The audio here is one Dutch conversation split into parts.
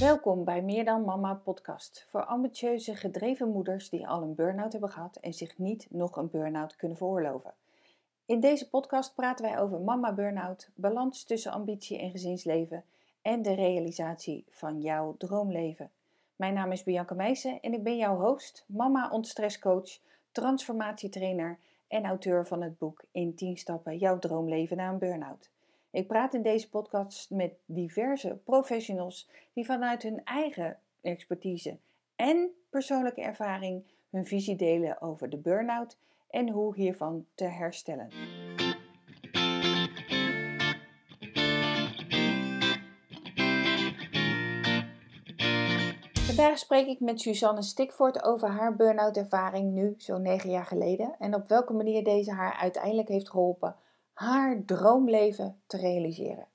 Welkom bij Meer dan Mama podcast voor ambitieuze, gedreven moeders die al een burn-out hebben gehad en zich niet nog een burn-out kunnen veroorloven. In deze podcast praten wij over mama burn-out, balans tussen ambitie en gezinsleven en de realisatie van jouw droomleven. Mijn naam is Bianca Meijsen en ik ben jouw host, mama ontstresscoach, transformatietrainer en auteur van het boek In 10 stappen jouw droomleven na een burn-out. Ik praat in deze podcast met diverse professionals die vanuit hun eigen expertise en persoonlijke ervaring hun visie delen over de burn-out en hoe hiervan te herstellen. Vandaag spreek ik met Suzanne Stikvoort over haar burn-out ervaring nu, zo'n negen jaar geleden, en op welke manier deze haar uiteindelijk heeft geholpen haar droomleven te realiseren.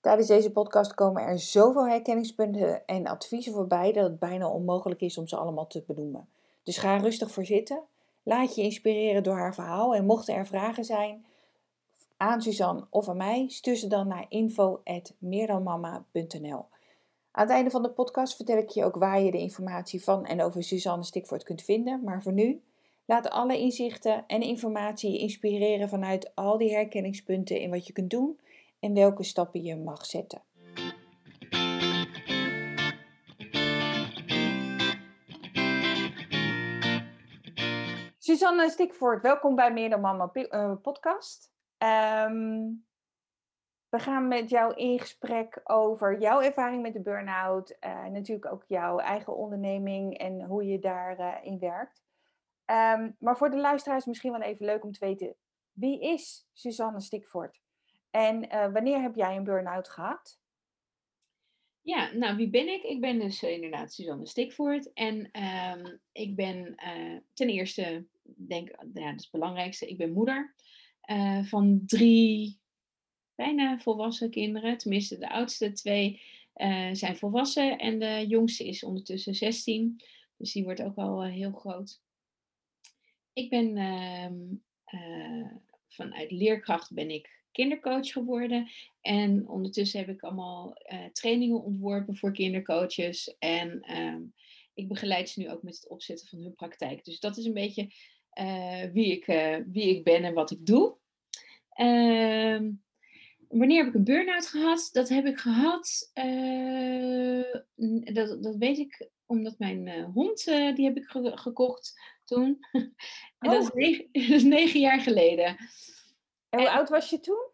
Tijdens deze podcast komen er zoveel herkenningspunten en adviezen voorbij dat het bijna onmogelijk is om ze allemaal te benoemen. Dus ga rustig voor zitten, laat je inspireren door haar verhaal en mochten er vragen zijn aan Suzanne of aan mij, stuur ze dan naar info.meerdanmama.nl. Aan het einde van de podcast vertel ik je ook waar je de informatie van en over Suzanne Stikvoort kunt vinden, maar voor nu Laat alle inzichten en informatie inspireren vanuit al die herkenningspunten in wat je kunt doen en welke stappen je mag zetten. Suzanne Stikvoort, welkom bij Meer dan Mama eh, podcast. Ehm, we gaan met jou in gesprek over jouw ervaring met de burn-out. Uh, natuurlijk ook jouw eigen onderneming en hoe je daarin uh, werkt. Ehm, maar voor de luisteraars misschien wel even leuk om te weten, wie is Suzanne Stikvoort? En uh, wanneer heb jij een burn-out gehad? Ja, nou wie ben ik? Ik ben dus uh, inderdaad Suzanne Stikvoort. En um, ik ben uh, ten eerste, denk ja, dat is het belangrijkste, ik ben moeder van drie bijna volwassen kinderen. Tenminste, de oudste twee zijn volwassen en de jongste is ondertussen 16. Dus die wordt ook al heel groot. Ik ben uh, vanuit leerkracht ben ik kindercoach geworden. En ondertussen heb ik allemaal uh, trainingen ontworpen voor kindercoaches. En um, ik begeleid ze nu ook met het opzetten van hun praktijk. Dus dat is een beetje uh, wie, ik, wie ik ben en wat ik doe. Ehm, wanneer heb ik een burn-out gehad? Dat heb ik gehad, dat, dat weet ik omdat mijn hond, die heb ik ge gekocht toen. en dat, is oh. negen, dat, is negen, jaar geleden. En hoe oud was je toen?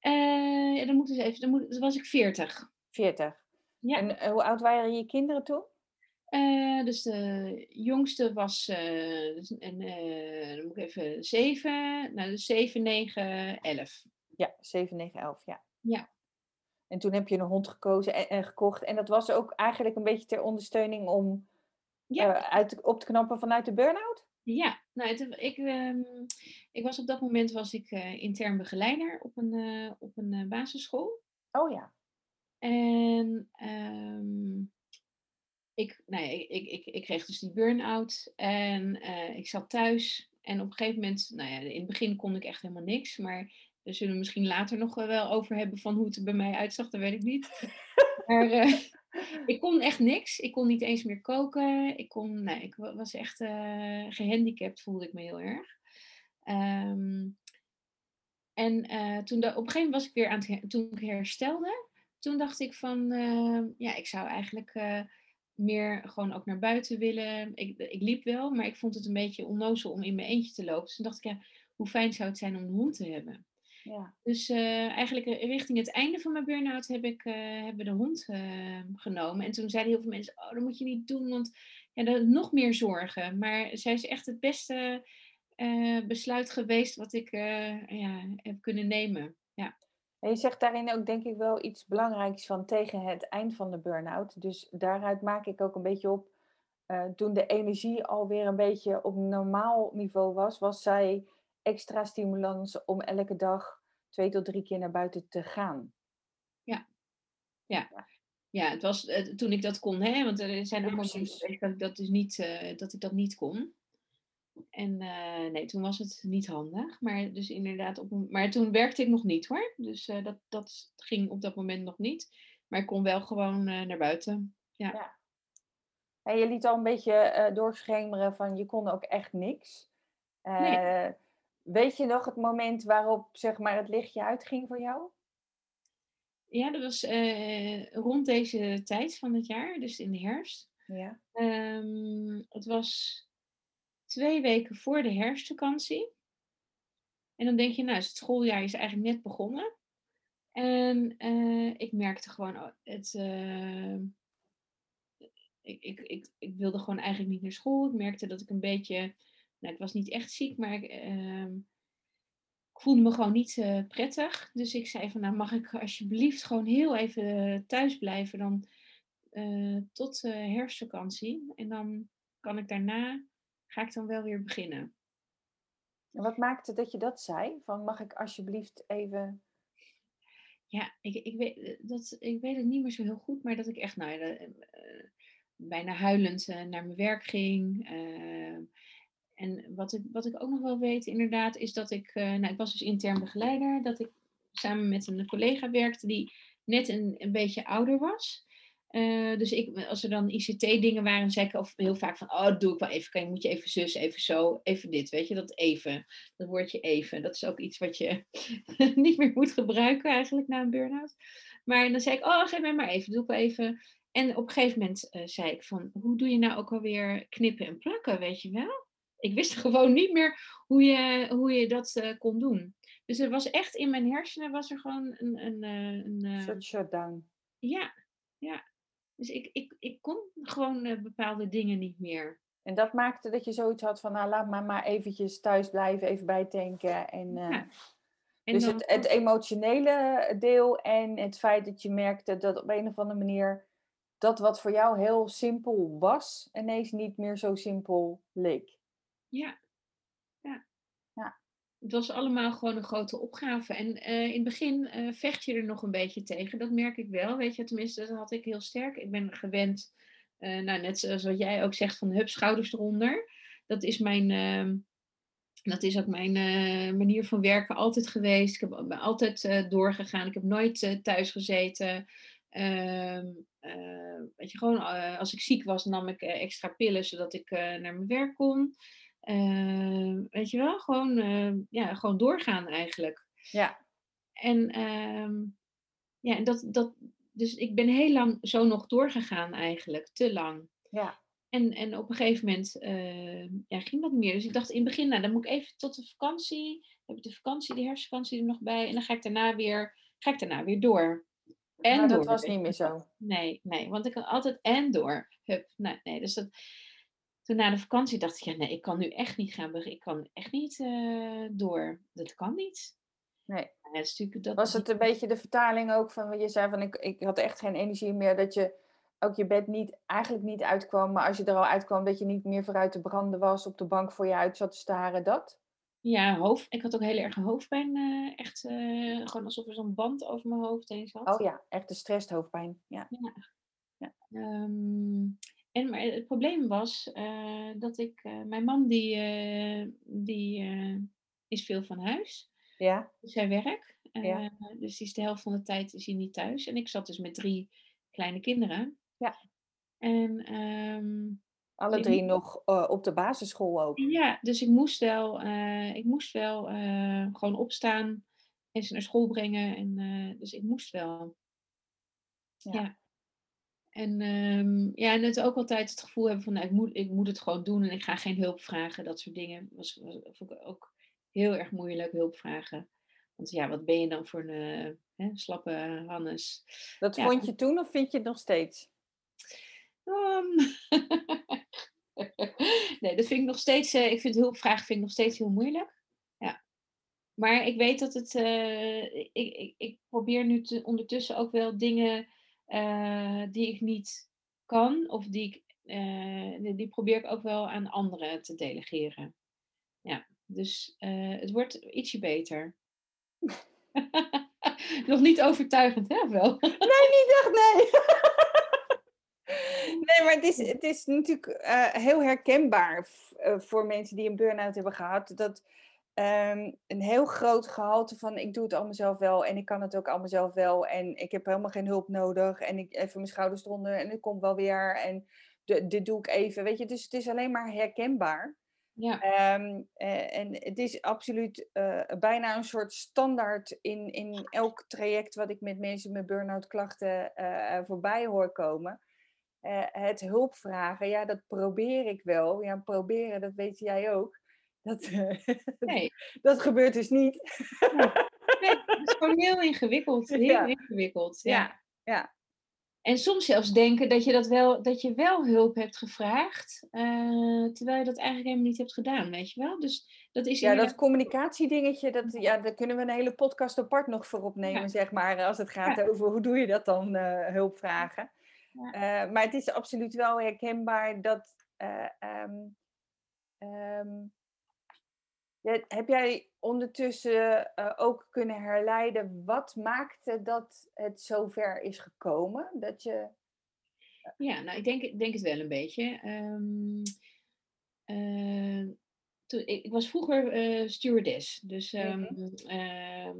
Uh, ja, dan moet eens even, dan, moet, dan was ik 40. 40. Ja. En uh, hoe oud waren je kinderen toen? Uh, dus de jongste was, en, dan moet ik even, 7, nou dus 7, 9, 11. Ja, 7, 9, 11, ja. Ja. En toen heb je een hond gekozen en, en gekocht. En dat was ook eigenlijk een beetje ter ondersteuning om ja. Uh, uit, op te knappen vanuit de burn-out? Ja, nou, het, ik, um, ik was op dat moment was ik uh, intern begeleider op een, uh, op een basisschool. Oh ja. En um, ik, nou ja, ik, ik, ik, kreeg dus die burn-out en ik zat thuis. En op een gegeven moment, nou ja, in het begin kon ik echt helemaal niks. Maar daar zullen we misschien later nog wel over hebben van hoe het er bij mij uitzag, dat weet ik niet. maar ik kon echt niks. Ik kon niet eens meer koken. Ik, kon, nee, ik was echt uh, gehandicapt, voelde ik me heel erg. Um, en uh, toen de, op een gegeven moment was ik weer aan het toen ik herstelde, toen dacht ik van, uh, ja, ik zou eigenlijk meer gewoon ook naar buiten willen. Ik, ik liep wel, maar ik vond het een beetje onnozel om in mijn eentje te lopen. Dus toen dacht ik, ja, hoe fijn zou het zijn om een hond te hebben? Ja. Dus uh, eigenlijk richting het einde van mijn burn-out heb ik, uh, hebben de hond uh, genomen. En toen zeiden heel veel mensen, oh, dat moet je niet doen, want ja, dat nog meer zorgen. Maar zij is echt het beste besluit geweest wat ik ja, heb kunnen nemen. Ja. En je zegt daarin ook denk ik wel iets belangrijks van tegen het eind van de burn-out. Dus daaruit maak ik ook een beetje op, toen de energie alweer een beetje op normaal niveau was, was zij extra stimulans om elke dag twee tot drie keer naar buiten te gaan. Ja, ja. ja. het was toen ik dat kon, hè, want er zijn ook ja, momenten dat ik dat dus niet, uh, dat ik dat niet kon. En uh, nee, toen was het niet handig. Maar, dus inderdaad op, maar toen werkte ik nog niet hoor. Dus uh, dat, dat ging op dat moment nog niet. Maar ik kon wel gewoon eh, naar buiten. Ja. Ja. En je liet al een beetje eh doorschemeren van je kon ook echt niks. Nee. Weet je nog het moment waarop zeg maar, het lichtje uitging voor jou? Ja, dat was eh, rond deze tijd van het jaar, dus in de herfst. Ja. Ehm, het was twee weken voor de herfstvakantie. En dan denk je, nou, het schooljaar is eigenlijk net begonnen. En eh, ik merkte gewoon, oh, het, eh, ik, ik, ik, ik wilde gewoon eigenlijk niet naar school. Ik merkte dat ik een beetje, nou, ik was niet echt ziek, maar ik, ehm, ik voelde me gewoon niet eh, prettig. Dus ik zei van, nou, mag ik alsjeblieft gewoon heel even thuis blijven dan eh, tot de herfstvakantie. En dan kan ik daarna, ga ik dan wel weer beginnen. En wat maakte dat je dat zei? Van mag ik alsjeblieft even. Ja, ik, ik, weet, eh, dat, ik weet het niet meer zo heel goed, maar dat ik echt nou, eh, eh, bijna huilend eh, naar mijn werk ging. En wat ik, wat ik ook nog wel weet, inderdaad, is dat ik, eh, nou, ik was dus intern begeleider, dat ik samen met een collega werkte die net een, een beetje ouder was. Eh, dus ik, als er dan ICT-dingen waren, zei ik of heel vaak van, oh, dat doe ik wel even. Kan moet je even zus, even zo, even dit, weet je, dat even. Dat woordje even. Dat is ook iets wat je niet meer moet gebruiken eigenlijk na een burn-out. Maar dan zei ik, oh, geef mij maar even, doe ik wel even. En op een gegeven moment eh, zei ik van, hoe doe je nou ook alweer knippen en plakken, weet je wel? Ik wist gewoon niet meer hoe je, hoe je dat eh, kon doen. Dus er was echt in mijn hersenen was er gewoon een, een, eh, een, Een eh, soort shutdown. ja, ja. Dus ik, ik, ik kon gewoon bepaalde dingen niet meer. En dat maakte dat je zoiets had van, nou laat maar maar eventjes thuis blijven, even bijtanken. En, Ja. En dus dan het, het emotionele deel en het feit dat je merkte dat op een of andere manier dat wat voor jou heel simpel was, ineens niet meer zo simpel leek. Ja, ja. Ja. Het was allemaal gewoon een grote opgave. En eh, in het begin eh, vecht je er nog een beetje tegen. Dat merk ik wel. Weet je, tenminste, dat had ik heel sterk. Ik ben gewend, eh, nou, net zoals wat jij ook zegt, van hup, schouders eronder. Dat is mijn. ehm, dat is ook mijn manier van werken altijd geweest. Ik heb, ben altijd doorgegaan. Ik heb nooit thuis gezeten. Eh, weet je, gewoon als ik ziek was, nam ik extra pillen zodat ik naar mijn werk kon. Ehm, weet je wel, gewoon, eh, ja, gewoon doorgaan eigenlijk. Ja, En ehm, ja, dat, dat, dus ik ben heel lang zo nog doorgegaan eigenlijk, te lang. ja, En, en op een gegeven moment eh, ja, ging dat niet meer. Dus ik dacht in het begin, nou dan moet ik even tot de vakantie. Dan heb ik de vakantie, de herfstvakantie er nog bij. En dan ga ik daarna weer, ga ik daarna weer door. En maar door. dat was niet meer zo. Nee, nee, want ik kan altijd en door. Hup, nee, nee. Dus dat, toen na de vakantie dacht ik, ja nee, ik kan nu echt niet gaan beginnen. Ik kan echt niet eh, door. Dat kan niet. Nee. Ja, natuurlijk dat, Was het een beetje de vertaling ook van wat je zei van ik, ik had echt geen energie meer dat je ook je bed niet, eigenlijk niet uitkwam, maar als je er al uitkwam dat je niet meer vooruit te branden was, op de bank voor je uit zat te staren, dat? Ja, hoofd. Ik had ook heel erg hoofdpijn. eh, echt eh, gewoon alsof er zo'n band over mijn hoofd heen zat. Oh ja, echt de stress hoofdpijn. Ja. Ehm, en maar het probleem was eh, dat ik, eh, mijn man die, eh, die is veel van huis. Ja, Dus hij werkt. Ja. Dus die is de helft van de tijd is hij niet thuis. En ik zat dus met drie kleine kinderen. Ja. En ehm, alle drie nog op de basisschool ook. ja, dus ik moest wel, ik moest wel gewoon opstaan en ze naar school brengen. En, dus ik moest wel. Ja. Ja. En, ehm, ja, en het ook altijd het gevoel hebben van, nou, ik, moet, ik moet het gewoon doen en ik ga geen hulp vragen. Dat soort dingen was, was, vond ik ook heel erg moeilijk, hulp vragen. Want ja, wat ben je dan voor een eh, hè, slappe Hannes? Dat Ja. vond je toen of vind je het nog steeds? Ehm, nee, dat vind ik nog steeds, eh, ik vind hulpvragen vind ik nog steeds heel moeilijk. Ja. Maar ik weet dat het, eh, ik, ik, ik probeer nu te, ondertussen ook wel dingen eh, die ik niet kan, of die ik, eh, die, probeer ik ook wel aan anderen te delegeren. Ja, dus eh, het wordt ietsje beter. Nog niet overtuigend, hè? Wel. Nee, niet echt, nee. nee, maar het is, het is natuurlijk heel herkenbaar voor mensen die een burn-out hebben gehad. Dat ehm, een heel groot gehalte van ik doe het allemaal zelf wel en ik kan het ook allemaal zelf wel en ik heb helemaal geen hulp nodig en ik even mijn schouders eronder en het komt wel weer en de- dit doe ik even, weet je. Dus het is alleen maar herkenbaar. Ja, Ehm, eh, en het is absoluut eh, bijna een soort standaard in, in elk traject wat ik met mensen met burn-out klachten eh, voorbij hoor komen. Het hulp vragen, ja, dat probeer ik wel. Ja, proberen, dat weet jij ook. Dat, eh, nee. dat gebeurt dus niet. nee, het is gewoon heel ingewikkeld. Heel Ja. ingewikkeld. Ja. Ja, ja. En soms zelfs denken dat je, dat wel, dat je wel hulp hebt gevraagd, eh, terwijl je dat eigenlijk helemaal niet hebt gedaan, weet je wel? Dus dat is Ja, dat communicatiedingetje, dat, ja, daar kunnen we een hele podcast apart nog voor opnemen, Ja. zeg maar, als het gaat over hoe doe je dat dan, eh, hulp vragen. Eh, maar het is absoluut wel herkenbaar dat. eh, ja, heb jij ondertussen eh, ook kunnen herleiden wat maakte dat het zover is gekomen? Dat je. Ja, nou, ik denk, denk het wel een beetje. Ehm, eh, toen, ik, ik was vroeger eh, stewardess, dus eh,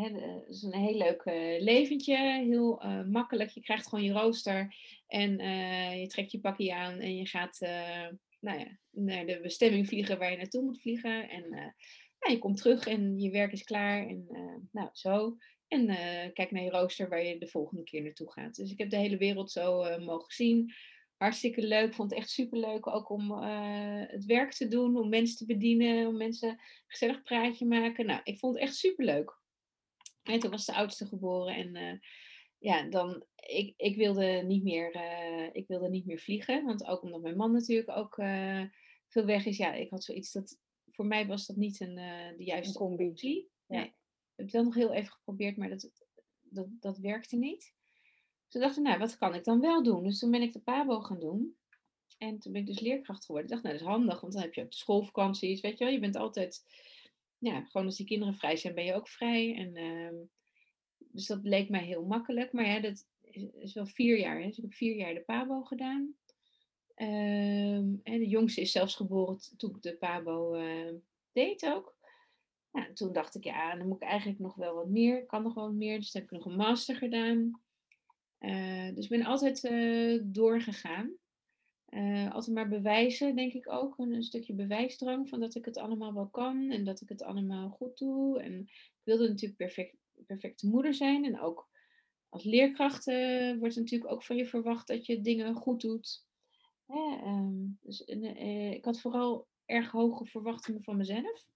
het is een heel leuk eh, leventje, heel eh, makkelijk. Je krijgt gewoon je rooster en eh, je trekt je pakje aan en je gaat eh, nou ja, naar de bestemming vliegen waar je naartoe moet vliegen. En eh, je komt terug en je werk is klaar en eh, nou, zo. En eh, kijk naar je rooster waar je de volgende keer naartoe gaat. Dus ik heb de hele wereld zo mogen zien. Hartstikke leuk. Vond het echt super leuk ook om het werk te doen, om mensen te bedienen, om mensen een gezellig praatje maken. Nou, ik vond het echt super leuk. En toen was de oudste geboren en ja, dan, ik, ik, wilde niet meer, eh, ik wilde niet meer vliegen. Want ook omdat mijn man natuurlijk ook eh, veel weg is. Ja, ik had zoiets dat, voor mij was dat niet een, eh, de juiste combi. optie. Ja. Nee. Ik heb het wel nog heel even geprobeerd, maar dat, dat, dat werkte niet. Dacht ik, nou, wat kan ik dan wel doen? Dus toen ben ik de PABO gaan doen. En toen ben ik dus leerkracht geworden. Ik dacht, nou, dat is handig, want dan heb je ook de schoolvakanties, weet je wel. Je bent altijd, ja, gewoon als die kinderen vrij zijn, ben je ook vrij. En, ehm, dus dat leek mij heel makkelijk. Maar ja, dat is, wel vier jaar. Hè? Dus ik heb vier jaar de PABO gedaan. Ehm, en de jongste is zelfs geboren toen ik de PABO eh, deed ook. Nou, toen dacht ik, ja, dan moet ik eigenlijk nog wel wat meer. Kan nog wel wat meer. Dus toen heb ik nog een master gedaan. Eh, dus ik ben altijd eh, doorgegaan. Altijd maar bewijzen, denk ik ook. Een, een stukje bewijsdrang van dat ik het allemaal wel kan en dat ik het allemaal goed doe. En ik wilde natuurlijk perfect, perfecte moeder zijn. En ook als leerkracht wordt natuurlijk ook van je verwacht dat je dingen goed doet. Ehm, dus eh, ik had vooral erg hoge verwachtingen van mezelf.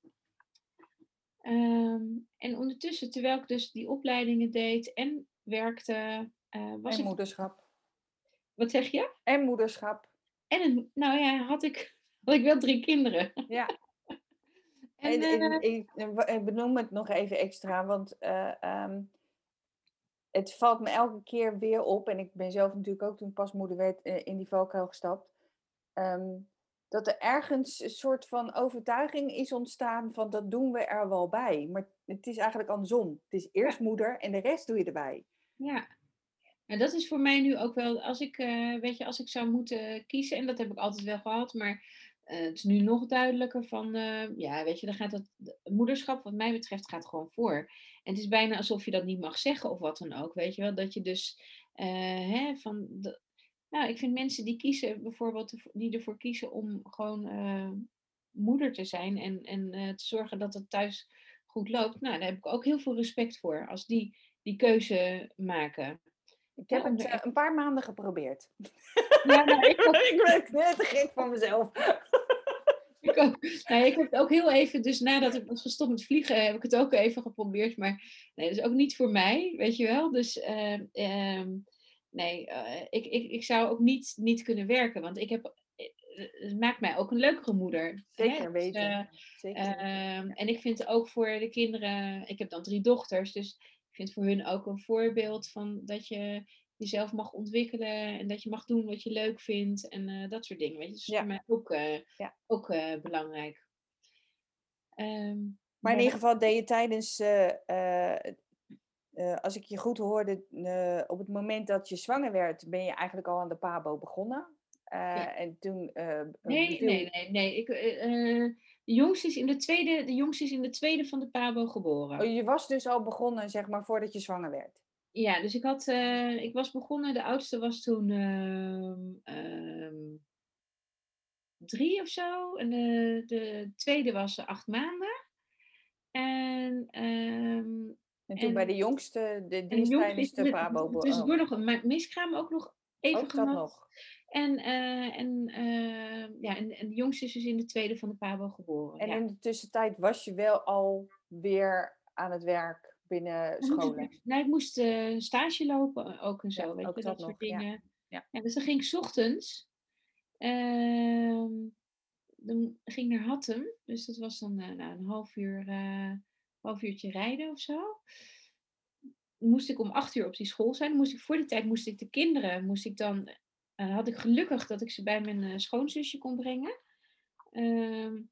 Ehm, en ondertussen, terwijl ik dus die opleidingen deed en werkte, eh, was En ik... moederschap. Wat zeg je? En moederschap. En nou ja, had ik, had ik wel drie kinderen. Ja. En, En, eh, ik, ik, ik benoem het nog even extra, want eh, ehm, het valt me elke keer weer op. En ik ben zelf natuurlijk ook toen pas moeder werd eh, in die valkuil gestapt. ehm, dat er ergens een soort van overtuiging is ontstaan van dat doen we er wel bij. Maar het is eigenlijk andersom. Het is eerst moeder en de rest doe je erbij. Ja. En dat is voor mij nu ook wel, als ik, eh, weet je, als ik zou moeten kiezen, en dat heb ik altijd wel gehad, maar eh, het is nu nog duidelijker van, eh, ja, weet je, dan gaat het, de- moederschap wat mij betreft gaat gewoon voor. En het is bijna alsof je dat niet mag zeggen of wat dan ook, weet je wel, dat je dus, eh, hè, van, de, nou, ik vind mensen die kiezen, bijvoorbeeld, die ervoor kiezen om gewoon moeder te zijn en, en te zorgen dat het thuis goed loopt, nou, daar heb ik ook heel veel respect voor, als die die keuze maken. Ik heb het een paar maanden geprobeerd. Ja, nou, ik ook. ik ben net te gek van mezelf. Ik, ook. Nou, ik heb het ook heel even, dus nadat ik was gestopt met vliegen, heb ik het ook even geprobeerd. Maar nee, dat is ook niet voor mij, weet je wel. Dus ehm, ehm, nee, eh, ik, ik, ik zou ook niet, niet kunnen werken, want ik heb, eh, het maakt mij ook een leukere moeder. hè. Zeker Dus, weten. eh, Zeker. Ehm, en ik vind ook voor de kinderen, ik heb dan drie dochters, dus ik vind voor hun ook een voorbeeld van dat je jezelf mag ontwikkelen en dat je mag doen wat je leuk vindt en eh, dat soort dingen. Weet je, dat is Ja. voor mij ook, eh, Ja. ook eh, belangrijk. Ehm, Maar in ieder geval deed je tijdens, als ik je goed hoorde, op het moment dat je zwanger werd, ben je eigenlijk al aan de PABO begonnen. Ja. En toen. Nee, nee, nee, nee. Ik, De jongste is in de tweede, de jongste is in de tweede van de Pabo geboren. Oh, je was dus al begonnen, zeg maar, voordat je zwanger werd. Ja, dus ik, had, eh, ik was begonnen, de oudste was toen ehm, ehm, drie of zo. En de, de tweede was acht maanden. En, ehm, En toen bij de jongste, de, die en is de pabo be- tussendoor oh, nog een miskraam ook nog even ook dat gehad. nog. En, eh, en, ja, en, en de jongste is dus in de tweede van de Pabo geboren. En ja. in de tussentijd was je wel al weer aan het werk binnen scholen. ik- Nee, ik moest eh, stage lopen eh, ook en zo, Ja, weet ook je, dat dat, soort nog, ja. dingen. Ja. dus dan ging ik 's ochtends, ehm, dan ging ik naar Hattem, dus dat was dan eh, nou, een half uur, half uurtje rijden of zo. Dan moest ik om acht uur op die school zijn. Dan moest ik, voor die tijd moest ik de kinderen, moest ik dan, had ik gelukkig dat ik ze bij mijn schoonzusje kon brengen. Ehm,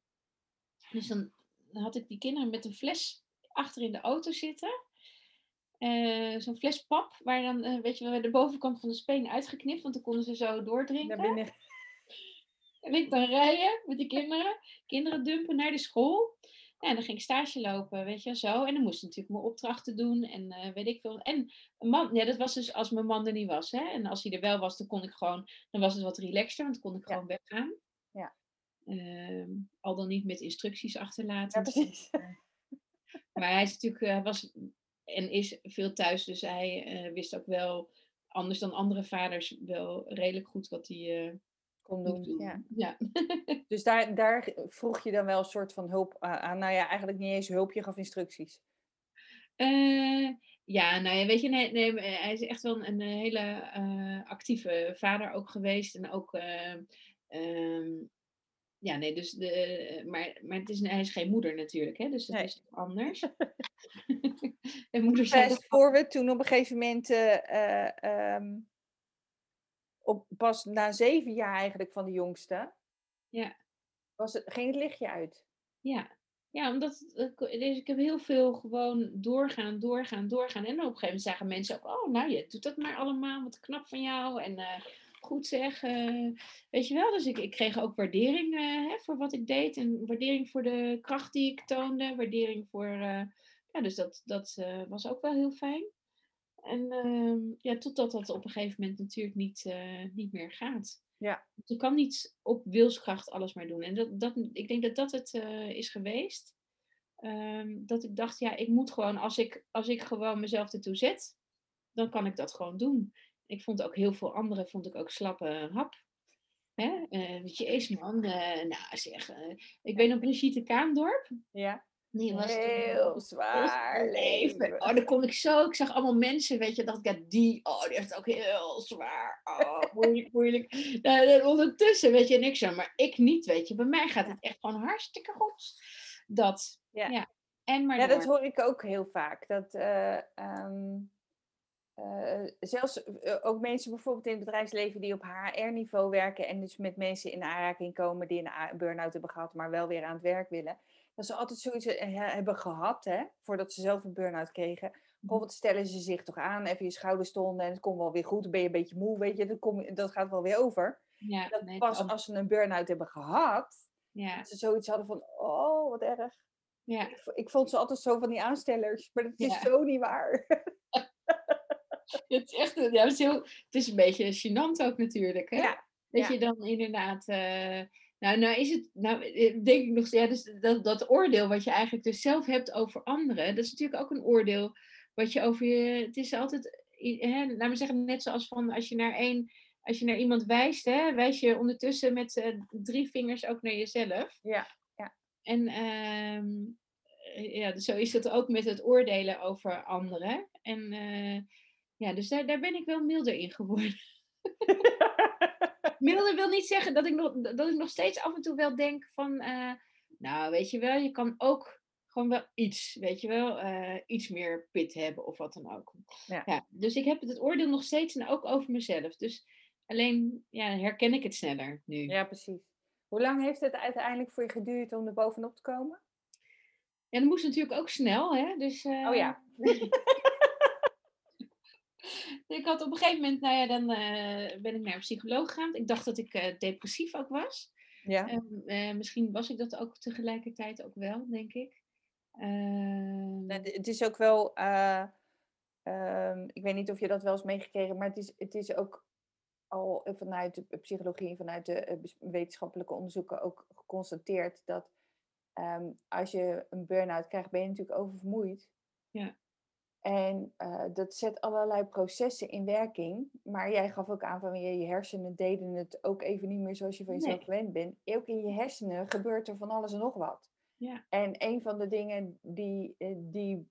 dus dan had ik die kinderen met een fles achter in de auto zitten. Eh, Zo'n fles pap, waar dan, eh, weet je wel, de bovenkant van de speen uitgeknipt, want dan konden ze zo doordrinken. Naar binnen. En ik dan rijden met die kinderen, kinderen dumpen naar de school. Ja, en dan ging ik stage lopen, weet je, zo. En dan moest ik natuurlijk mijn opdrachten doen en eh, weet ik veel. En een man, ja, dat was dus als mijn man er niet was, hè. En als hij er wel was, dan kon ik gewoon, dan was het wat relaxter, want dan kon ik Ja. gewoon weggaan. Ja. Ehm, al dan niet met instructies Ja, achterlaten. precies. Maar hij is natuurlijk, eh, was en is veel thuis, dus hij eh, wist ook wel, anders dan andere vaders, wel redelijk goed wat hij eh Kon doen. doen. Ja. ja. Dus daar, daar vroeg je dan wel een soort van hulp aan. Nou ja, eigenlijk niet eens hulp, je gaf instructies. Ja, nou ja, weet je, nee, nee, hij is echt wel een, een hele actieve vader ook geweest. En ook, eh, ehm, ja, nee, dus de, maar, maar het is, hij is geen moeder natuurlijk, hè, dus dat Nee. is toch anders. en moeder zei Fast dat forward, toen op een gegeven moment, eh, eh, ehm, op, pas na zeven jaar eigenlijk van de jongste, Ja. was het, ging het lichtje uit. Ja, ja omdat eh, dus ik heb heel veel gewoon doorgaan, doorgaan, doorgaan. En op een gegeven moment zagen mensen ook, oh, nou, je doet dat maar allemaal, wat knap van jou. En eh, goed zeg, eh, weet je wel. Dus ik, ik kreeg ook waardering eh, hè, voor wat ik deed. En waardering voor de kracht die ik toonde. Waardering voor, eh, ja, dus dat, dat eh, was ook wel heel fijn. En ehm, ja, totdat dat op een gegeven moment natuurlijk niet, niet meer gaat. Ja. Je kan niet op wilskracht alles maar doen. En dat, dat, ik denk dat dat het is geweest. Ehm, dat ik dacht, ja, ik moet gewoon, als ik, als ik gewoon mezelf ertoe zet, dan kan ik dat gewoon doen. Ik vond ook heel veel anderen, vond ik ook slappe hap. Hè? Eh, weet je, eens man, eh, nou zeg, eh, ik weet nog Brigitte Kaandorp. Ja, Die was toen- heel zwaar leven. Oh, dan kon ik zo. Ik zag allemaal mensen, weet je. dacht ik, ja, die, oh, die heeft ook heel zwaar. Oh, moeilijk, moeilijk. Nou, en ondertussen, weet je, niks aan. Maar ik niet, weet je. Bij mij gaat het echt gewoon hartstikke goed. Dat, Ja. ja. En maar Ja, dat hoor ik ook heel vaak. Dat eh, ehm, eh, zelfs eh, ook mensen bijvoorbeeld in het bedrijfsleven die op HR-niveau werken en dus met mensen in aanraking komen die een burn-out hebben gehad, maar wel weer aan het werk willen. Dat ze altijd zoiets eh, hebben gehad, hè, voordat ze zelf een burn-out kregen. Bijvoorbeeld stellen ze zich toch aan, even je schouders stonden en het komt wel weer goed. Dan ben je een beetje moe, weet je, dat, kom, dat gaat wel weer over. Ja, Dat nee, pas als ze een burn-out hebben gehad, ja, dat ze zoiets hadden van, oh, wat erg. ja. Ik, vo- ik vond ze altijd zo van die aanstellers, maar dat is Ja. zo niet waar. Het is echt, ja, het is, heel, het is een beetje gênant ook natuurlijk, hè? Ja, Dat ja. je dan inderdaad. eh, nou, nou is het. Nou, eh, denk ik nog. Ja, dus dat, dat oordeel wat je eigenlijk dus zelf hebt over anderen. Dat is natuurlijk ook een oordeel. Wat je over je. Het is altijd. Hè, laat maar zeggen, net zoals van als je naar één. Als je naar iemand wijst, hè, wijs je ondertussen met eh, drie vingers ook naar jezelf. Ja, ja. En ehm, eh, ja, dus zo is het ook met het oordelen over anderen. En ja, dus daar, daar ben ik wel milder in geworden. Milder wil niet zeggen dat ik, nog, dat ik nog steeds af en toe wel denk van, eh, nou weet je wel, je kan ook gewoon wel iets, weet je wel, eh, iets meer pit hebben of wat dan ook. Ja. dus ik heb het, oordeel nog steeds en ook over mezelf. Dus alleen ja, herken ik het sneller nu. ja, precies. Hoe lang heeft het uiteindelijk voor je geduurd om er bovenop te komen? En dat moest natuurlijk ook snel, hè? Dus, Oh ja. ik had op een gegeven moment, nou ja, dan eh, ben ik naar een psycholoog gegaan. Ik dacht dat ik eh, depressief ook was. Ja. En, eh, misschien was ik dat ook tegelijkertijd ook wel, denk ik. Ehm, Nou, Het is ook wel, eh, ehm, ik weet niet of je dat wel eens meegekregen, maar het is, het is ook al vanuit de psychologie en vanuit de wetenschappelijke onderzoeken ook geconstateerd dat ehm, als je een burn-out krijgt, ben je natuurlijk oververmoeid. Ja. En eh, dat zet allerlei processen in werking. Maar jij gaf ook aan van je, je hersenen deden het ook even niet meer zoals je van jezelf Nee. gewend bent. Ook in je hersenen gebeurt er van alles en nog wat. Ja. En een van de dingen die, eh, die,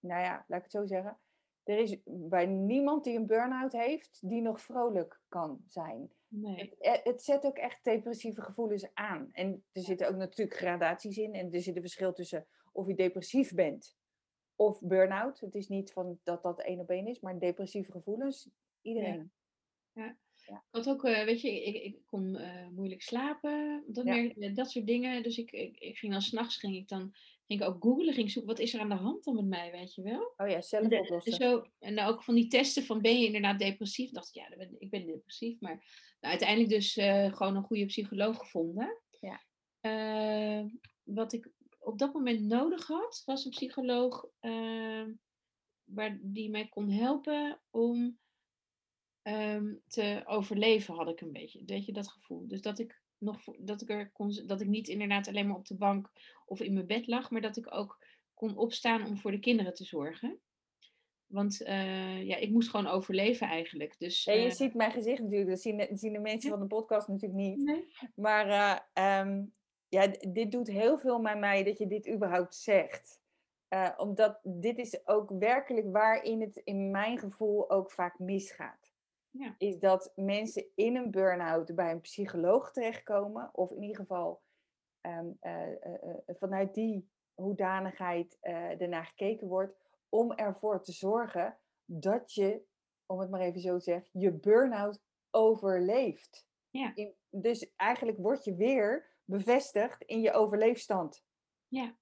nou ja, laat ik het zo zeggen. Er is bij niemand die een burn-out heeft, die nog vrolijk kan zijn. nee. Het, eh, het zet ook echt depressieve gevoelens aan. En er zitten ook natuurlijk gradaties in. En er zit een verschil tussen of je depressief bent of burn-out. Het is niet van dat dat één op één is, maar depressieve gevoelens, iedereen. Ik had ook, eh, weet je, ik, ik kon eh, moeilijk slapen, dat, Ja. eh, dat soort dingen. Dus ik, ik, ik ging dan s'nachts, ging ik dan ging ik ook googlen, ging zoeken, wat is er aan de hand dan met mij, weet je wel? Oh ja, zelf En, oplossen. zo, en dan ook van die testen van ben je inderdaad depressief? Ik dacht, ja, dan ben, ik ben depressief. Maar nou, uiteindelijk dus gewoon een goede psycholoog gevonden. Ja. Wat ik op dat moment nodig had, was een psycholoog eh, waar, die mij kon helpen om ehm, te overleven, had ik een beetje. Weet je, dat gevoel. Dus dat ik, nog, dat, ik er kon, dat ik niet inderdaad alleen maar op de bank of in mijn bed lag, maar dat ik ook kon opstaan om voor de kinderen te zorgen. Want eh, ja, ik moest gewoon overleven eigenlijk. Dus, Ja, je eh, ziet mijn gezicht natuurlijk, dat zien de, zien de mensen van de podcast natuurlijk niet. nee? Maar eh, ehm, ja, dit doet heel veel met mij dat je dit überhaupt zegt. Eh, omdat dit is ook werkelijk waarin het in mijn gevoel ook vaak misgaat. Ja. Is dat mensen in een burn-out bij een psycholoog terechtkomen. Of in ieder geval ehm, eh, eh, vanuit die hoedanigheid ernaar gekeken wordt. Om ervoor te zorgen dat je, om het maar even zo te zeggen, je burn-out overleeft. Ja. In- dus eigenlijk word je weer bevestigd in je overleefstand. Ja.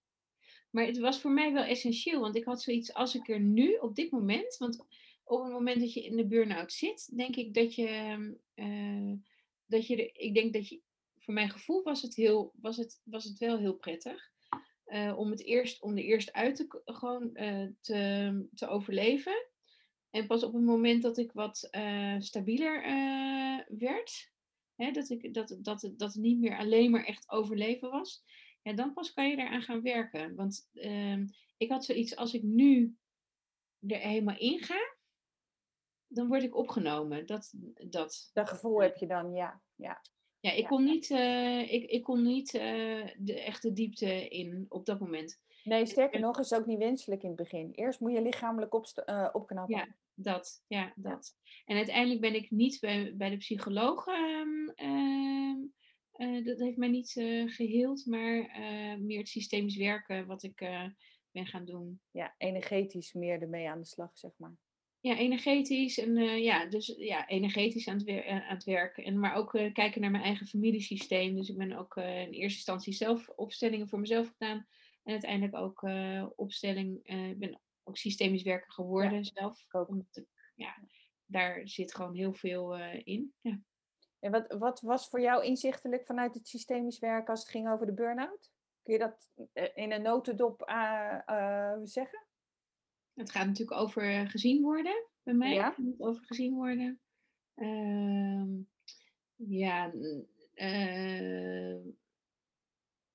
Maar het was voor mij wel essentieel, want ik had zoiets als ik er nu op dit moment, want op het moment dat je in de burn-out zit, denk ik dat je, eh, dat je, ik denk dat je, voor mijn gevoel was het heel, was het, was het wel heel prettig. eh, om het eerst, om er eerst uit te, gewoon, eh, te, te overleven. En pas op het moment dat ik wat stabieler werd, hè, dat, ik, dat, dat, dat het niet meer alleen maar echt overleven was, ja, dan pas kan je eraan gaan werken. Want ehm, ik had zoiets, als ik nu er helemaal in ga, dan word ik opgenomen. Dat, dat. Dat gevoel heb je dan, ja. ja. Ja, ik kon niet, eh, ik, ik kon niet eh, de echte diepte in op dat moment. Nee, sterker nog, is ook niet wenselijk in het begin. Eerst moet je lichamelijk opst- eh, opknappen. Ja, dat. Ja, dat. En uiteindelijk ben ik niet bij, bij de psycholoog. Ehm, eh, dat heeft mij niet eh, geheeld, maar eh, meer het systemisch werken wat ik ben gaan doen. Ja, energetisch meer ermee aan de slag, zeg maar. Ja, energetisch en ja, dus ja, energetisch aan het, wer- aan het werken. En, maar ook kijken naar mijn eigen familiesysteem. Dus ik ben ook in eerste instantie zelf opstellingen voor mezelf gedaan. En uiteindelijk ook opstelling, ik ben ook systemisch werker geworden zelf. ook. Omdat ik, ja, daar zit gewoon heel veel in. Ja. En wat, wat was voor jou inzichtelijk vanuit het systemisch werk als het ging over de burn-out? Kun je dat eh, in een notendop eh, zeggen? Het gaat natuurlijk over gezien worden bij mij. Ja. Het moet over gezien worden. Ehm, ja,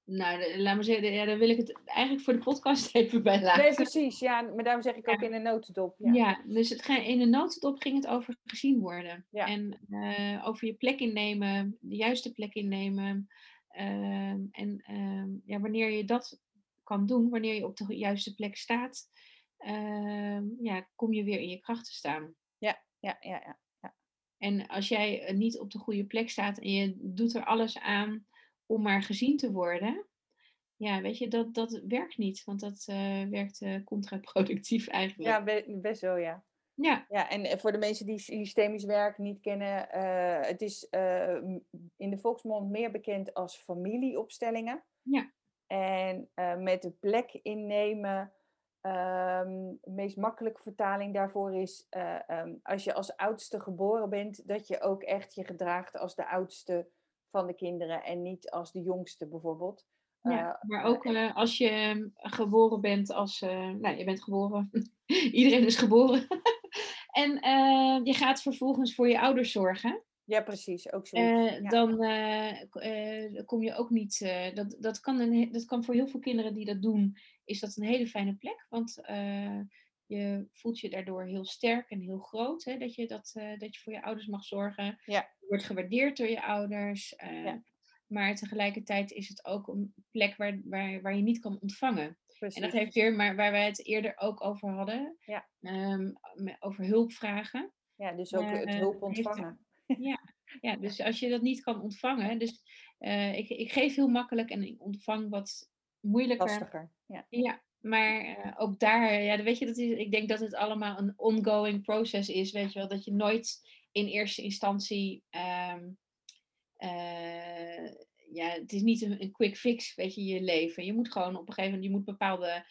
nou, de- laat maar zeggen, ja, dan wil ik het eigenlijk voor de podcast even bij laten. Nee, precies. Ja, maar daarom zeg ik ook Ja. in een notendop. Ja. Ja, dus het in de notendop ging het over gezien worden. Ja. En eh, over je plek innemen, de juiste plek innemen. Ehm, en ehm, ja, wanneer je dat kan doen, wanneer je op de juiste plek staat, ehm, ja, kom je weer in je kracht te staan. Ja, ja, ja. En als jij eh, niet op de goede plek staat en je doet er alles aan om maar gezien te worden, ja, weet je, dat, dat werkt niet. Want dat eh, werkt eh, contraproductief eigenlijk. Ja, be- best wel, ja. ja. Ja, en eh, voor de mensen die systemisch werk niet kennen, het is in de volksmond meer bekend als familieopstellingen. Ja. En met de plek innemen, ehm, de meest makkelijke vertaling daarvoor is, eh, ehm, als je als oudste geboren bent, dat je ook echt je gedraagt als de oudste van de kinderen en niet als de jongste bijvoorbeeld. Ja, Eh, maar ook eh, als je ehm, geboren bent als... eh, nou, je bent geboren. Iedereen is geboren. en eh, je gaat vervolgens voor je ouders zorgen. ja, precies. Ook. Eh, ja. dan eh, eh, kom je ook niet. eh, dat, dat, kan een, dat kan voor heel veel kinderen die dat doen, is dat een hele fijne plek. Want eh, je voelt je daardoor heel sterk en heel groot. Hè, dat, je dat, eh, dat je voor je ouders mag zorgen. Ja. Je wordt gewaardeerd door je ouders. eh, Ja. Maar tegelijkertijd is het ook een plek waar, waar, waar je niet kan ontvangen. precies. En dat heeft weer, maar waar wij het eerder ook over hadden, Ja. me- over hulpvragen. Ja, dus ook het eh, hulp heeft- ontvangen. Ja, dus als je dat niet kan ontvangen, dus ik, ik geef heel makkelijk en ik ontvang wat moeilijker. Lastiger. Ja. Ja, maar eh, ook daar, ja, weet je, dat is, ik denk dat het allemaal een ongoing process is, weet je wel, dat je nooit in eerste instantie, ehm, eh, ja, het is niet een, een quick fix, weet je, je leven. Je moet gewoon op een gegeven moment, je moet bepaalde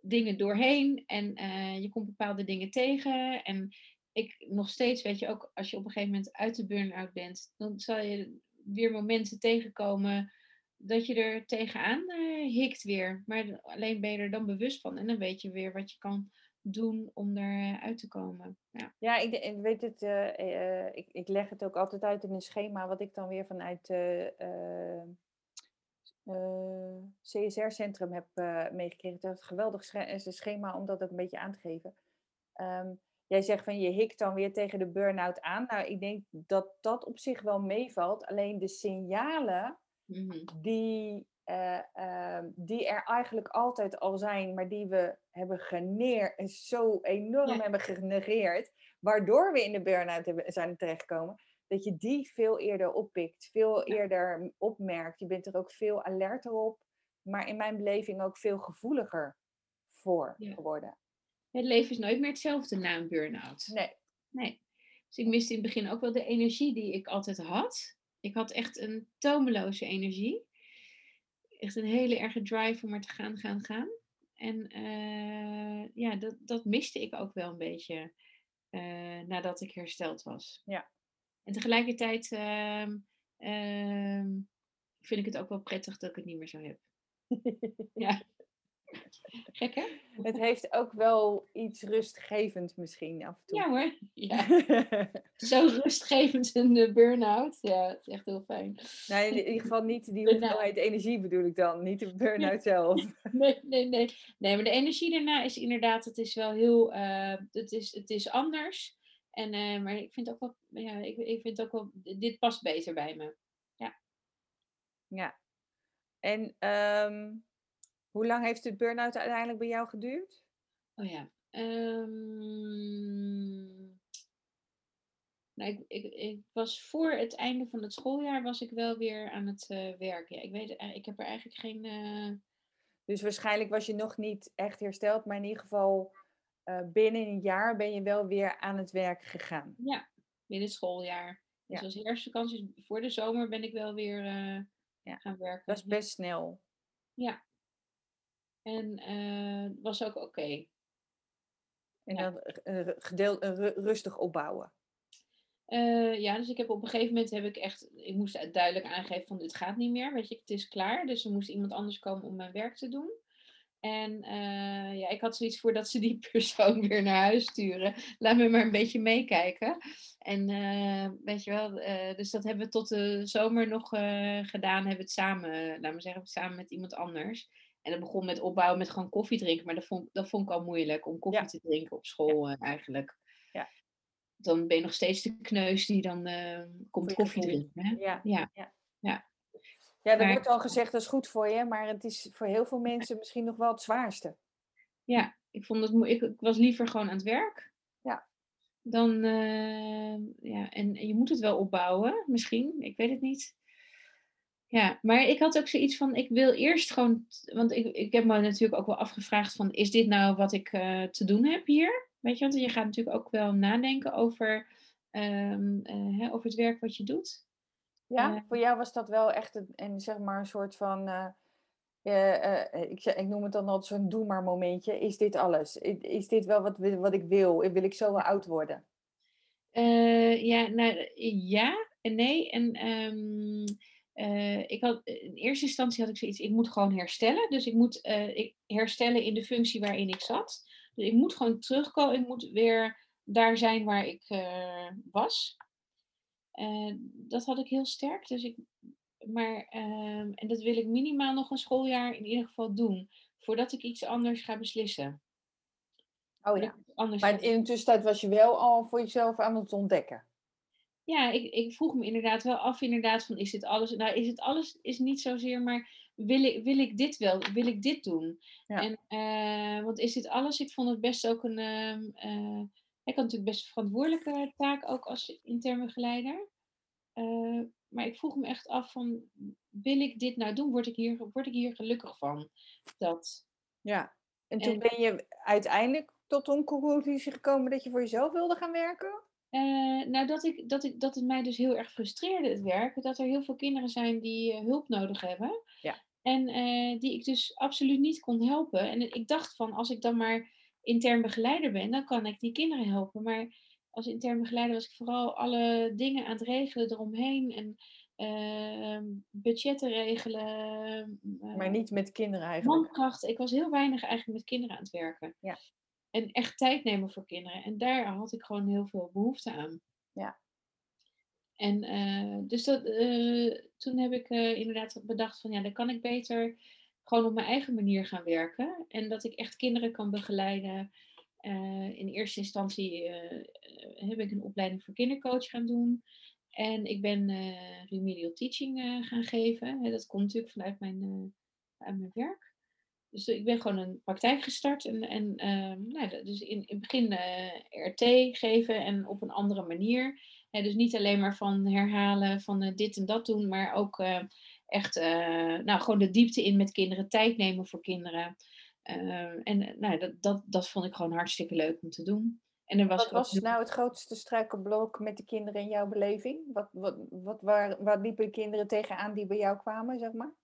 dingen doorheen en eh, je komt bepaalde dingen tegen en ik nog steeds, weet je, ook als je op een gegeven moment uit de burn-out bent, dan zal je weer momenten tegenkomen dat je er tegenaan eh, hikt weer. Maar alleen ben je er dan bewust van en dan weet je weer wat je kan doen om eruit te komen. Ja. Ja, ik, weet het. eh, eh, ik, ik leg het ook altijd uit in een schema wat ik dan weer vanuit eh, CSR-centrum heb eh, meegekregen. Dat is een geweldig schema om dat ook een beetje aan te geven. Ehm, jij zegt van je hikt dan weer tegen de burn-out aan. Nou, ik denk dat dat op zich wel meevalt. Alleen de signalen Mhm. die, eh, ehm, die er eigenlijk altijd al zijn, maar die we hebben geneerd, zo enorm Ja. hebben genegeerd, waardoor we in de burn-out zijn terechtgekomen, dat je die veel eerder oppikt, veel Ja. eerder opmerkt. Je bent er ook veel alerter op, maar in mijn beleving ook veel gevoeliger voor Ja. geworden. Het leven is nooit meer hetzelfde na een burn-out. Nee, Nee. Dus ik miste in het begin ook wel de energie die ik altijd had. Ik had echt een tomeloze energie. Echt een hele erge drive om maar te gaan, gaan, gaan. En eh, ja, dat, dat miste ik ook wel een beetje eh, nadat ik hersteld was. Ja. En tegelijkertijd ehm, ehm, vind ik het ook wel prettig dat ik het niet meer zo heb. Ja. Gek hè? het heeft ook wel iets rustgevend misschien af en toe. Ja hoor. Ja. Zo rustgevend de burn-out. Ja, het is echt heel fijn. Nou, in ieder geval niet die hoeveelheid energie bedoel ik dan, niet de burn-out zelf. Nee, nee, nee. Nee, maar de energie daarna is inderdaad, het is wel heel, eh, het, is, het is anders. En, eh, maar ik vind ook wel, ja, ik, ik vind ook wel, dit past beter bij me. Ja. En ehm, hoe lang heeft de burn-out uiteindelijk bij jou geduurd? Oh ja. ehm, nou, ik, ik, ik was voor het einde van het schooljaar was ik wel weer aan het eh, werken. Ja, ik weet, het- ik heb er eigenlijk geen, eh, Dus waarschijnlijk was je nog niet echt hersteld, maar in ieder geval eh, binnen een jaar ben je wel weer aan het werk gegaan. ja, binnen het schooljaar. Dus Ja. als herfstvakanties voor de zomer ben ik wel weer eh, Ja, gaan werken. Dat is best snel. Ja. En eh, het was ook oké. En Ja. dan eh, eh, gedeel, eh, ru- rustig opbouwen. Eh, ja, dus ik heb op een gegeven moment heb ik echt, ik moest duidelijk aangeven van dit gaat niet meer, weet je, het is klaar. Dus er moest iemand anders komen om mijn werk te doen. En eh, ja, ik had zoiets voor dat ze die persoon weer naar huis sturen. Laat me maar een beetje meekijken. En eh, weet je wel, eh, dus dat hebben we tot de zomer nog eh, gedaan. Hebben we het samen, laat me zeggen, samen met iemand anders. En dat begon met opbouwen met gewoon koffie drinken. Maar dat vond, dat vond ik al moeilijk om koffie Ja. te drinken op school eh, eigenlijk. Ja. Dan ben je nog steeds de kneus die dan eh, komt koffie drinken. Hè? Ja, Ja. ja. Ja. Ja, Maar- wordt al gezegd dat is goed voor je, maar het is voor heel veel mensen misschien nog wel het zwaarste. Ja, ik, vond het, ik, ik was liever gewoon aan het werk. Ja. Dan, eh, ja, en, en je moet het wel opbouwen, misschien, ik weet het niet. Ja, maar ik had ook zoiets van, ik wil eerst gewoon, want ik, ik heb me natuurlijk ook wel afgevraagd van, is dit nou wat ik eh, te doen heb hier? Weet je, want je gaat natuurlijk ook wel nadenken over, ehm, eh, hè, over het werk wat je doet. Ja, Ja. voor jou was dat wel echt een, een, zeg maar een soort van, eh, eh, eh, ik, ik noem het dan altijd zo'n doe maar momentje. Is dit alles? Is dit wel wat, wat ik wil? Wil ik zo wel oud worden? Eh, ja, nou, ja en nee. En ehm, ik had, in eerste instantie had ik zoiets, ik moet gewoon herstellen. Dus ik moet ik herstellen in de functie waarin ik zat. Dus ik moet gewoon terugkomen, ik moet weer daar zijn waar ik was. dat had ik heel sterk. Dus ik, maar, ehm, en dat wil ik minimaal nog een schooljaar in ieder geval doen, voordat ik iets anders ga beslissen. Oh ja. Maar in de tussentijd was je wel al voor jezelf aan het ontdekken. Ja, ik, ik vroeg me inderdaad wel af, inderdaad, van is dit alles? Nou, is het alles, is niet zozeer, maar wil ik, wil ik dit wel? Wil ik dit doen? Ja. En, uh, want is dit alles? Ik vond het best ook een, uh, ik had natuurlijk best een verantwoordelijke taak ook als interne begeleider. Uh, maar ik vroeg me echt af van, wil ik dit nou doen? Word ik hier, word ik hier gelukkig van? Dat. Ja, en toen ben je uiteindelijk tot een conclusie gekomen dat je voor jezelf wilde gaan werken? Uh, nou, dat, ik, dat, ik, dat het mij dus heel erg frustreerde, het werk. Dat er heel veel kinderen zijn die uh, hulp nodig hebben. Ja. En uh, die ik dus absoluut niet kon helpen. En ik dacht van, als ik dan maar intern begeleider ben, dan kan ik die kinderen helpen. Maar als intern begeleider was ik vooral alle dingen aan het regelen eromheen. En ehm, budgetten regelen. maar niet met kinderen eigenlijk. Mankracht. Ik was heel weinig eigenlijk met kinderen aan het werken. Ja en echt tijd nemen voor kinderen. En daar had ik gewoon heel veel behoefte aan. Ja. En uh, dus dat, uh, toen heb ik uh, inderdaad bedacht van ja, dan kan ik beter gewoon op mijn eigen manier gaan werken. En dat ik echt kinderen kan begeleiden. in eerste instantie heb ik een opleiding voor kindercoach gaan doen. En ik ben remedial teaching gaan geven. dat komt natuurlijk vanuit mijn, uit mijn werk. Dus ik ben gewoon een praktijk gestart. En, en ehm, nou, dus in, in het begin uh, RT geven en op een andere manier. dus niet alleen maar van herhalen van uh, dit en dat doen, maar ook uh, echt nou, gewoon de diepte in met kinderen, tijd nemen voor kinderen. Ehm, en nou, dat, dat, dat vond ik gewoon hartstikke leuk om te doen. En er was wat was nou het grootste struikelblok met de kinderen in jouw beleving? Wat, wat, wat, waar, waar liepen de kinderen tegenaan die bij jou kwamen, zeg maar?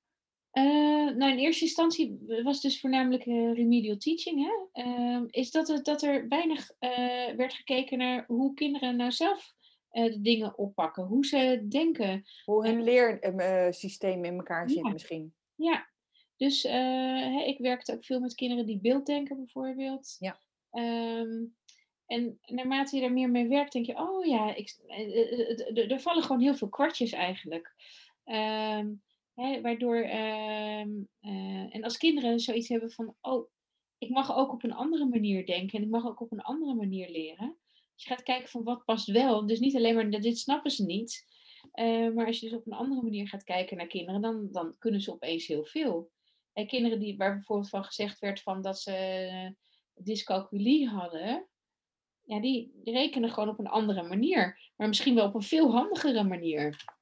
Uh, nou, in eerste instantie was dus voornamelijk uh, remedial teaching. Hè? Uh, is dat, het, dat er weinig uh, werd gekeken naar hoe kinderen nou zelf de dingen oppakken, hoe ze denken. Hoe hun leersysteem in elkaar zit misschien. Ja, dus hè, ik werkte ook veel met kinderen die beelddenken bijvoorbeeld. Ja. Um, en naarmate je er meer mee werkt, denk je, oh ja, ik, er vallen gewoon heel veel kwartjes eigenlijk. Um, Waardoor, ehm, eh, en als kinderen zoiets hebben van, oh, ik mag ook op een andere manier denken en ik mag ook op een andere manier leren. Dus je gaat kijken van wat past wel. Dus niet alleen maar, dit snappen ze niet. Uh, maar als je dus op een andere manier gaat kijken naar kinderen, dan, dan kunnen ze opeens heel veel. En kinderen die, waar bijvoorbeeld van gezegd werd van dat ze dyscalculie hadden, ja, die rekenen gewoon op een andere manier. Maar misschien wel op een veel handigere manier.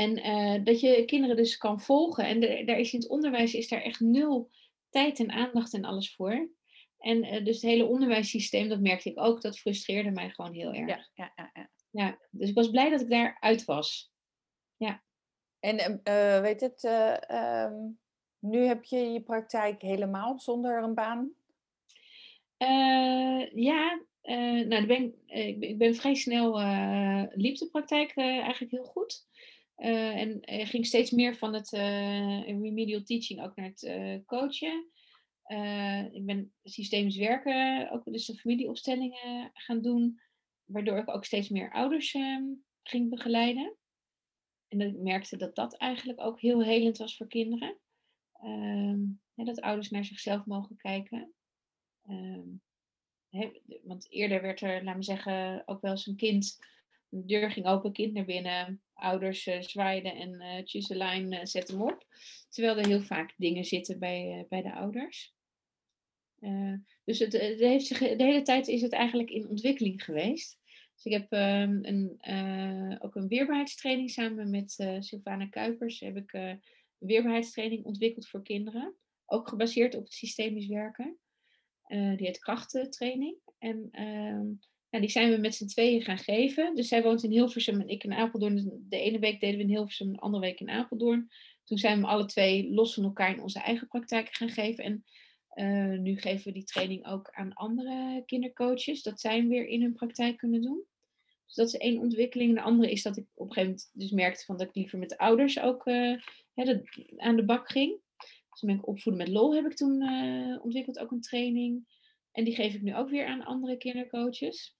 En uh, dat je kinderen dus kan volgen. En de, daar is in het onderwijs is daar echt nul tijd en aandacht en alles voor. En uh, dus het hele onderwijssysteem, dat merkte ik ook, dat frustreerde mij gewoon heel erg. Ja, ja, ja, ja. ja dus ik was blij dat ik daar uit was. Ja. En uh, weet het, um, nu heb je je praktijk helemaal zonder een baan? ja, nou, ben, ik ben vrij snel, liep de praktijk eigenlijk heel goed. Uh, en er ging steeds meer van het uh, remedial teaching ook naar het coachen. ik ben systemisch werken, ook dus de familieopstellingen gaan doen, waardoor ik ook steeds meer ouders ehm, ging begeleiden. En dat ik merkte dat dat eigenlijk ook heel helend was voor kinderen. Ehm, dat ouders naar zichzelf mogen kijken. Um, want eerder werd er, laat me zeggen, ook wel eens een kind de deur ging open, kind naar binnen. Ouders uh, zwaaiden en uh, eh, Chuselijn uh, zet hem op. Terwijl er heel vaak dingen zitten bij, bij de ouders. dus het, heeft zich, de hele tijd is het eigenlijk in ontwikkeling geweest. Dus ik heb um, een, ook een weerbaarheidstraining samen met Sylvana Kuipers. Heb ik een weerbaarheidstraining ontwikkeld voor kinderen. Ook gebaseerd op het systemisch werken. die heet krachtentraining. En ehm, nou, die zijn we met z'n tweeën gaan geven. Dus zij woont in Hilversum en ik in Apeldoorn. De ene week deden we in Hilversum, de andere week in Apeldoorn. Toen zijn we alle twee los van elkaar in onze eigen praktijk gaan geven. En uh, nu geven we die training ook aan andere kindercoaches. Dat zij hem weer in hun praktijk kunnen doen. Dus dat is één ontwikkeling. De andere is dat ik op een gegeven moment dus merkte van dat ik liever met de ouders ook uh, hè, aan de bak ging. Dus ben ik opvoeden met lol heb ik toen uh, ontwikkeld, ook een training. En die geef ik nu ook weer aan andere kindercoaches.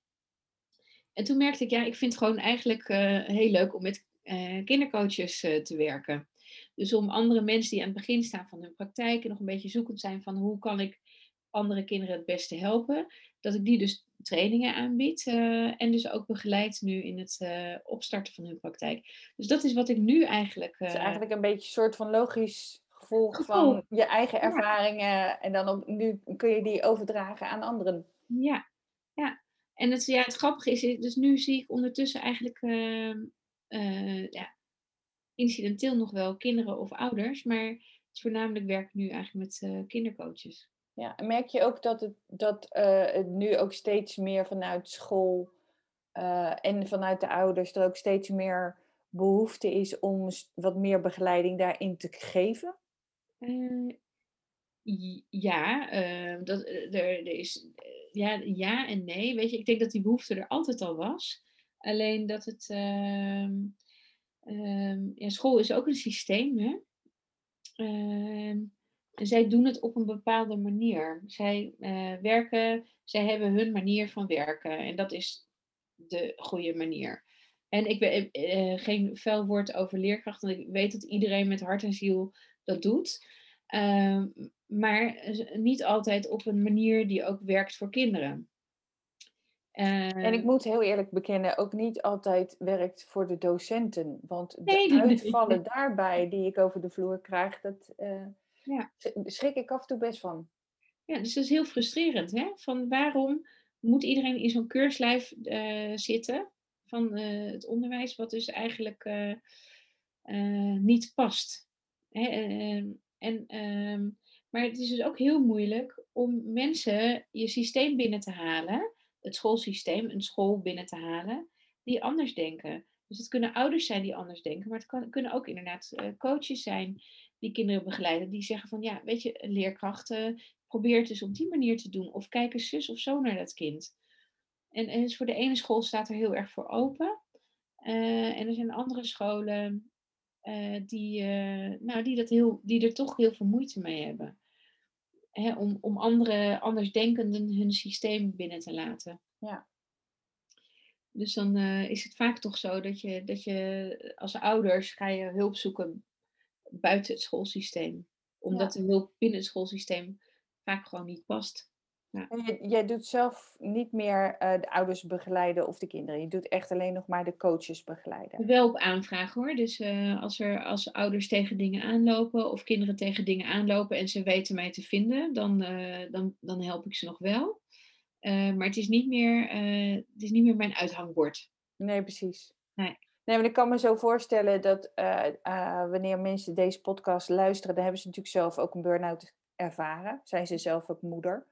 En toen merkte ik, ja, ik vind het gewoon eigenlijk uh, heel leuk om met kindercoaches te werken. Dus om andere mensen die aan het begin staan van hun praktijk en nog een beetje zoekend zijn van hoe kan ik andere kinderen het beste helpen, dat ik die dus trainingen aanbied en dus ook begeleid nu in het opstarten van hun praktijk. Dus dat is wat ik nu eigenlijk. Het is eigenlijk een beetje een soort van logisch gevolg van je eigen ervaringen en dan op, nu kun je die overdragen aan anderen. Ja. En het, ja, het grappige is, dus nu zie ik ondertussen eigenlijk ehm, ja, incidenteel nog wel kinderen of ouders, maar het is voornamelijk werk ik nu eigenlijk met kindercoaches. Ja, en merk je ook dat het, dat, uh, het nu ook steeds meer vanuit school en vanuit de ouders er ook steeds meer behoefte is om wat meer begeleiding daarin te geven? Ja, dat, er, er is, ja, ja en nee. Weet je, ik denk dat die behoefte er altijd al was. Alleen dat het. Uh, ja, school is ook een systeem, hè? Ehm, zij doen het op een bepaalde manier. Zij werken, zij hebben hun manier van werken. En dat is de goede manier. En ik ben geen fel woord over leerkracht, want ik weet dat iedereen met hart en ziel dat doet. Maar niet altijd op een manier die ook werkt voor kinderen. en ik moet heel eerlijk bekennen, ook niet altijd werkt voor de docenten. Want de nee, uitvallen daarbij die ik over de vloer krijg, dat, uh, ja. schrik ik af en toe best van. Ja, dus dat is heel frustrerend. Hè? Van waarom moet iedereen in zo'n keurslijf uh, zitten van het onderwijs, wat dus eigenlijk niet past. Hè? en, ehm, maar het is dus ook heel moeilijk om mensen je systeem binnen te halen, het schoolsysteem, een school binnen te halen, die anders denken. Dus het kunnen ouders zijn die anders denken, maar het kan, kunnen ook inderdaad coaches zijn die kinderen begeleiden, die zeggen van ja, weet je, leerkrachten, probeer het dus op die manier te doen. Of kijk eens zus of zo naar dat kind. En, dus voor de ene school staat er heel erg voor open. Uh, en er zijn andere scholen uh, die, uh, nou, die, dat heel, die er toch heel veel moeite mee hebben. Hè, om, om andere andersdenkenden hun systeem binnen te laten. Ja. Dus dan is het vaak toch zo dat je, dat je als ouders ga je hulp zoeken buiten het schoolsysteem. Omdat de hulp binnen het schoolsysteem vaak gewoon niet past. Ja. jij doet zelf niet meer uh, de ouders begeleiden of de kinderen. Je doet echt alleen nog maar de coaches begeleiden. Wel op aanvraag hoor. Dus uh, als, er, als ouders tegen dingen aanlopen of kinderen tegen dingen aanlopen en ze weten mij te vinden, dan, uh, dan, dan help ik ze nog wel. maar het is, niet meer, het is niet meer mijn uithangbord. Nee, precies. Nee. Nee, maar ik kan me zo voorstellen dat uh, uh, wanneer mensen deze podcast luisteren, dan hebben ze natuurlijk zelf ook een burn-out ervaren. Zijn ze zelf ook moeder.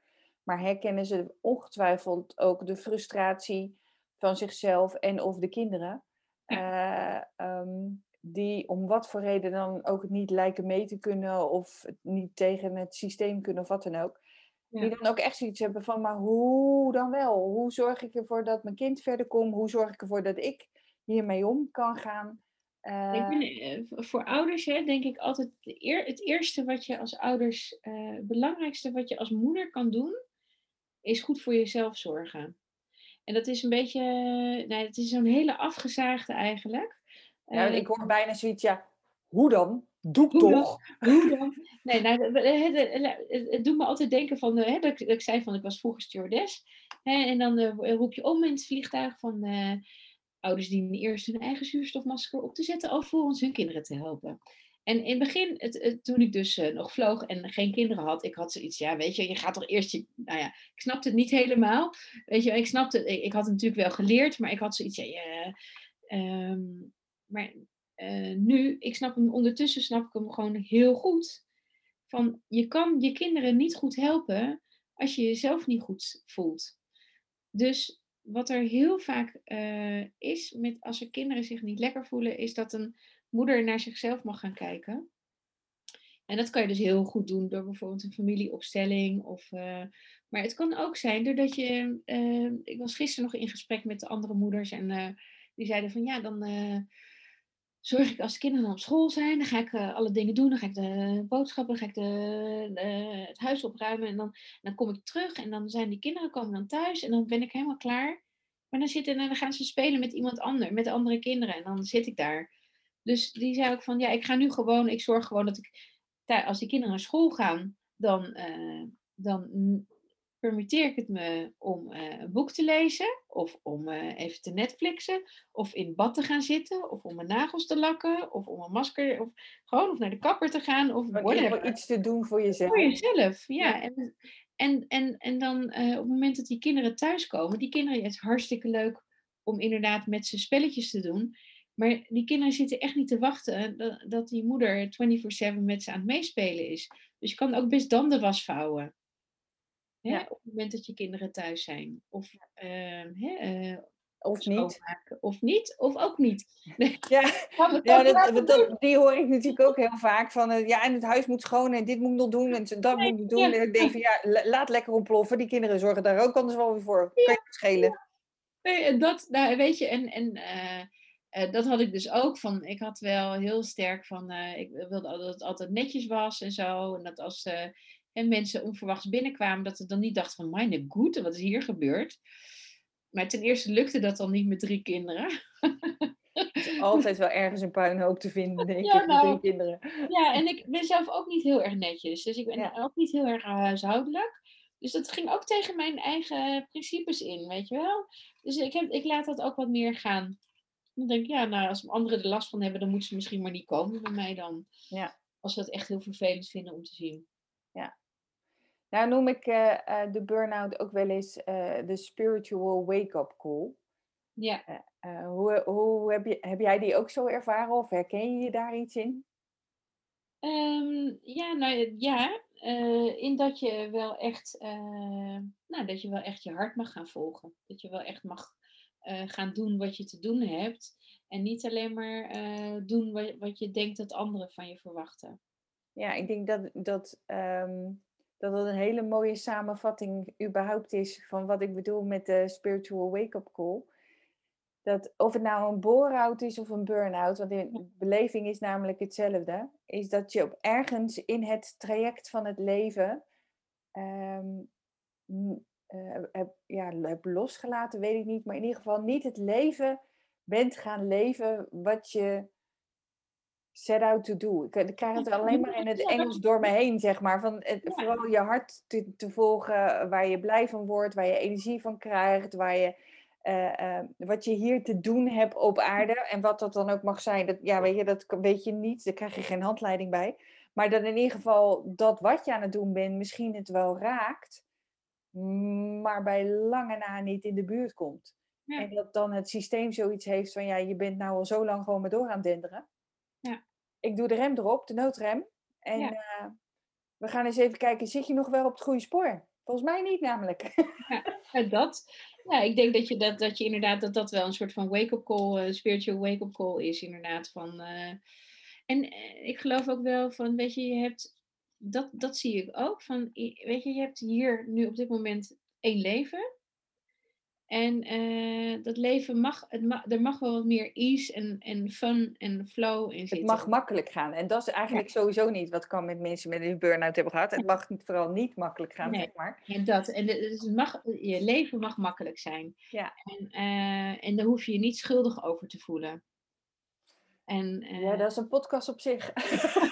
Maar herkennen ze ongetwijfeld ook de frustratie van zichzelf en of de kinderen. Uh, um, die om wat voor reden dan ook niet lijken mee te kunnen of niet tegen het systeem kunnen of wat dan ook. Ja. Die dan ook echt zoiets hebben van, maar hoe dan wel? Hoe zorg ik ervoor dat mijn kind verder komt? Hoe zorg ik ervoor dat ik hiermee om kan gaan. Uh, ben, eh, voor ouders hè, denk ik altijd het eerste wat je als ouders, uh, het belangrijkste wat je als moeder kan doen, is goed voor jezelf zorgen. En dat is een beetje, nee, het is zo'n hele afgezaagde eigenlijk. Ja, ik hoor bijna zoiets, ja, hoe dan? Doe toch? Hoe dan? Nee, nou, het, doet me altijd denken van, hè, dat, ik, dat zei van, ik was vroeger stewardess. Hè, en dan roep je om in het vliegtuig van ouders dienen eerst hun eigen zuurstofmasker op te zetten, alvorens hun kinderen te helpen. En in het begin, het, toen ik dus uh, nog vloog en geen kinderen had, ik had zoiets, ja, weet je, je gaat toch eerst je, nou ja, ik snapte het niet helemaal. Weet je, ik snapte, ik, ik had het natuurlijk wel geleerd, maar ik had zoiets, ja, ja um, maar uh, nu, ik snap hem, ondertussen snap ik hem gewoon heel goed. Van, je kan je kinderen niet goed helpen als je jezelf niet goed voelt. Dus wat er heel vaak uh, is met als er kinderen zich niet lekker voelen, is dat een moeder naar zichzelf mag gaan kijken. En dat kan je dus heel goed doen door bijvoorbeeld een familieopstelling. Of, uh, maar het kan ook zijn doordat je. Uh, ik was gisteren nog in gesprek met de andere moeders en uh, die zeiden van ja, dan zorg ik als de kinderen op school zijn, dan ga ik alle dingen doen. Dan ga ik de boodschappen, dan ga ik de, het huis opruimen en dan, dan kom ik terug en dan zijn die kinderen komen dan thuis en dan ben ik helemaal klaar. Maar dan, zitten, dan gaan ze spelen met iemand anders, met andere kinderen en dan zit ik daar. Dus die zei ook van ja, ik ga nu gewoon, ik zorg gewoon dat ik als die kinderen naar school gaan, dan, uh, dan permitteer ik het me om uh, een boek te lezen, of om uh, even te Netflixen, of in bad te gaan zitten, of om mijn nagels te lakken, of om een masker, of gewoon of naar de kapper te gaan, of whatever. iets te doen voor jezelf. Voor jezelf, ja. En, en, en, en dan op het moment dat die kinderen thuiskomen, die kinderen, het is hartstikke leuk om inderdaad met ze spelletjes te doen. Maar die kinderen zitten echt niet te wachten dat, die moeder 24-7 met ze aan het meespelen is. Dus je kan ook best dan de was vouwen. Hè? Op het moment dat je kinderen thuis zijn. Of, uh, hè, uh, of niet. Of niet, of ook niet. Ja, ja dat, dat, die hoor ik natuurlijk ook heel vaak. Van uh, ja, en het huis moet schoon en dit moet nog doen en dat moet ik doen. En ik denk van ja, laat lekker ontploffen. Die kinderen zorgen daar ook anders wel weer voor. Kan je het schelen. Nee, dat, nou, weet je, en, en uh, uh, dat had ik dus ook van. Ik had wel heel sterk van. Uh, ik wilde dat het altijd netjes was en zo. En dat als uh, en mensen onverwachts binnenkwamen, dat ze dan niet dachten van. Mijn goed, wat is hier gebeurd? Maar ten eerste lukte dat dan niet met drie kinderen. is altijd wel ergens een puinhoop te vinden, denk ja, ik, met drie nou, kinderen. Ja, en ik ben zelf ook niet heel erg netjes. Dus ik ben ook niet heel erg huishoudelijk. Dus dat ging ook tegen mijn eigen principes in, weet je wel. Dus ik, heb, ik laat dat ook wat meer gaan. Dan denk ik, ja, nou, als anderen er last van hebben, dan moeten ze misschien maar niet komen bij mij dan. Ja. Als ze dat echt heel vervelend vinden om te zien. Ja. Nou noem ik uh, uh, de burn-out ook wel eens uh, de spiritual wake-up call. Ja. hoe hoe heb, je, heb jij die ook zo ervaren of herken je je daar iets in? Um, ja, nou ja, in dat je wel echt, nou, dat je wel echt je hart mag gaan volgen. Dat je wel echt mag uh, gaan doen wat je te doen hebt. En niet alleen maar uh, doen wat, wat, je denkt dat anderen van je verwachten. Ja, ik denk dat dat, um, dat dat een hele mooie samenvatting überhaupt is van wat ik bedoel met de spiritual wake-up call. Dat of het nou een bore-out is of een burn-out, want de beleving is namelijk hetzelfde, is dat je op ergens in het traject van het leven um, uh, heb, ja, heb losgelaten, weet ik niet. Maar in ieder geval niet het leven bent gaan leven wat je set out to do. Ik, ik krijg het alleen maar in het Engels door me heen, zeg maar. Van het, vooral je hart te, te, volgen, waar je blij van wordt, waar je energie van krijgt, waar je, uh, uh, wat je hier te doen hebt op aarde. En wat dat dan ook mag zijn, dat, ja, weet je, dat weet je niet, daar krijg je geen handleiding bij. Maar dat in ieder geval dat wat je aan het doen bent, misschien het wel raakt maar bij lange na niet in de buurt komt. En dat dan het systeem zoiets heeft van, ja, je bent nou al zo lang gewoon maar door aan het denderen. Ja. Ik doe de rem erop, de noodrem. En uh, we gaan eens even kijken, zit je nog wel op het goede spoor? Volgens mij niet namelijk. Ja, dat. Ja, ik denk dat je, dat, dat je inderdaad, dat dat wel een soort van wake-up call, uh, spiritual wake-up call is inderdaad. Van, uh, en ik geloof ook wel van, weet je, je hebt dat, dat zie ik ook. Van, weet je, je hebt hier nu op dit moment één leven. En uh, dat leven mag, het er mag wel wat meer ease en, en fun en flow in zitten. Het mag makkelijk gaan. En dat is eigenlijk sowieso niet wat kan met mensen met een burn-out hebben gehad. Het mag vooral niet makkelijk gaan, nee. zeg maar. En dat. En dus het mag, je leven mag makkelijk zijn. Ja. En, uh, en daar hoef je je niet schuldig over te voelen. En, uh, ja, dat is een podcast op zich.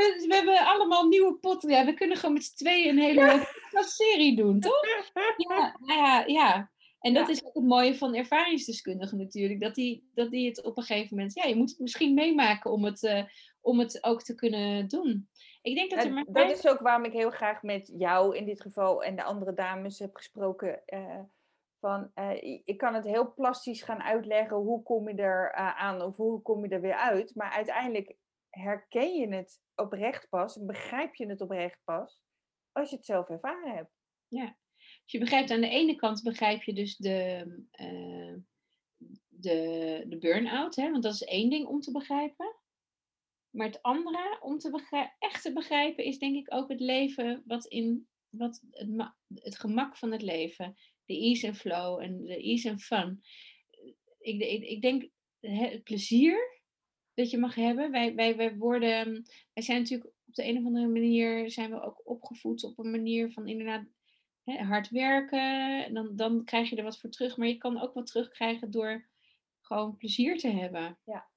We, we, hebben allemaal nieuwe potten. Ja, we kunnen gewoon met z'n tweeën een hele serie doen, toch? Ja, nou ja, ja. En dat is ook het mooie van ervaringsdeskundigen natuurlijk. Dat die, dat die het op een gegeven moment... Ja, je moet het misschien meemaken om het, uh, om het ook te kunnen doen. Ik denk dat er maar... Dat is ook waarom ik heel graag met jou in dit geval en de andere dames heb gesproken... Uh, van, uh, ik kan het heel plastisch gaan uitleggen hoe kom je er aan of hoe kom je er weer uit. Maar uiteindelijk herken je het oprecht pas, begrijp je het oprecht pas, als je het zelf ervaren hebt. Ja, dus je begrijpt aan de ene kant begrijp je dus de, uh, de, de burn-out, hè? want dat is één ding om te begrijpen. Maar het andere, om te echt te begrijpen, is denk ik ook het leven wat in wat het, het gemak van het leven. De ease and flow en de ease and fun. Ik, ik, ik denk het plezier dat je mag hebben. Wij, wij, wij worden, wij zijn natuurlijk op de een of andere manier zijn we ook opgevoed op een manier van inderdaad hè, hard werken. Dan, dan krijg je er wat voor terug. Maar je kan ook wat terugkrijgen door gewoon plezier te hebben. Ja.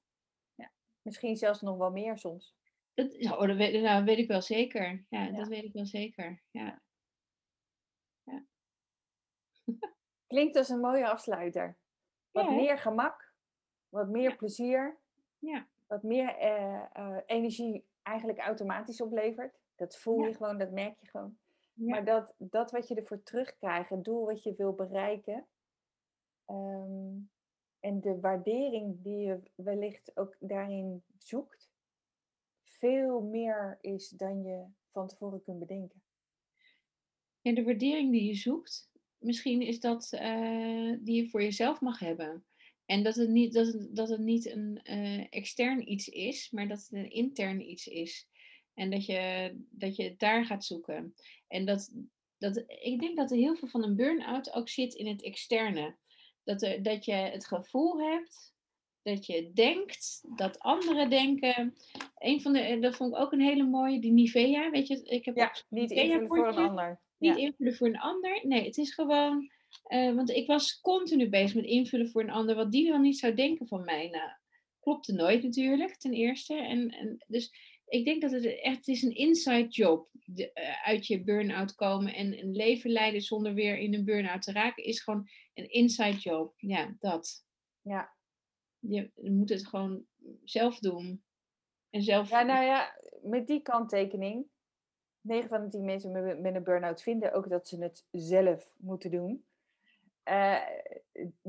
ja. Misschien zelfs nog wel meer soms. Dat, nou, dat, weet, nou, weet ik wel zeker. Ja, dat weet ik wel zeker. Ja. ja. Klinkt als een mooie afsluiter. Wat meer gemak, wat meer plezier, ja. wat meer uh, uh, energie eigenlijk automatisch oplevert. Dat voel je gewoon, dat merk je gewoon. Maar dat, dat wat je ervoor terugkrijgt, het doel wat je wil bereiken, um, en de waardering die je wellicht ook daarin zoekt, veel meer is dan je van tevoren kunt bedenken. En de waardering die je zoekt, misschien is dat uh, die je voor jezelf mag hebben. En dat het niet, dat het, dat het niet een uh, extern iets is, maar dat het een intern iets is. En dat je, dat je het daar gaat zoeken. En dat, dat, ik denk dat er heel veel van een burn-out ook zit in het externe. Dat, er, dat je het gevoel hebt, dat je denkt, dat anderen denken. Een van de, dat vond ik ook een hele mooie, die Nivea. Weet je, ik heb ja, niet invullen voor een ander. Niet invullen voor een ander. Nee, het is gewoon uh, want ik was continu bezig met invullen voor een ander, wat die dan niet zou denken van mij. Nou, klopte nooit natuurlijk, ten eerste. En, en dus ik denk dat het echt het is een inside job. De, uh, uit je burn-out komen en een leven leiden zonder weer in een burn-out te raken, is gewoon een inside job. Ja, dat. Ja. Je, je moet het gewoon zelf doen. En zelf... Ja, nou ja, met die kanttekening. 9 van de 10 mensen met, met een burn-out vinden ook dat ze het zelf moeten doen. Uh,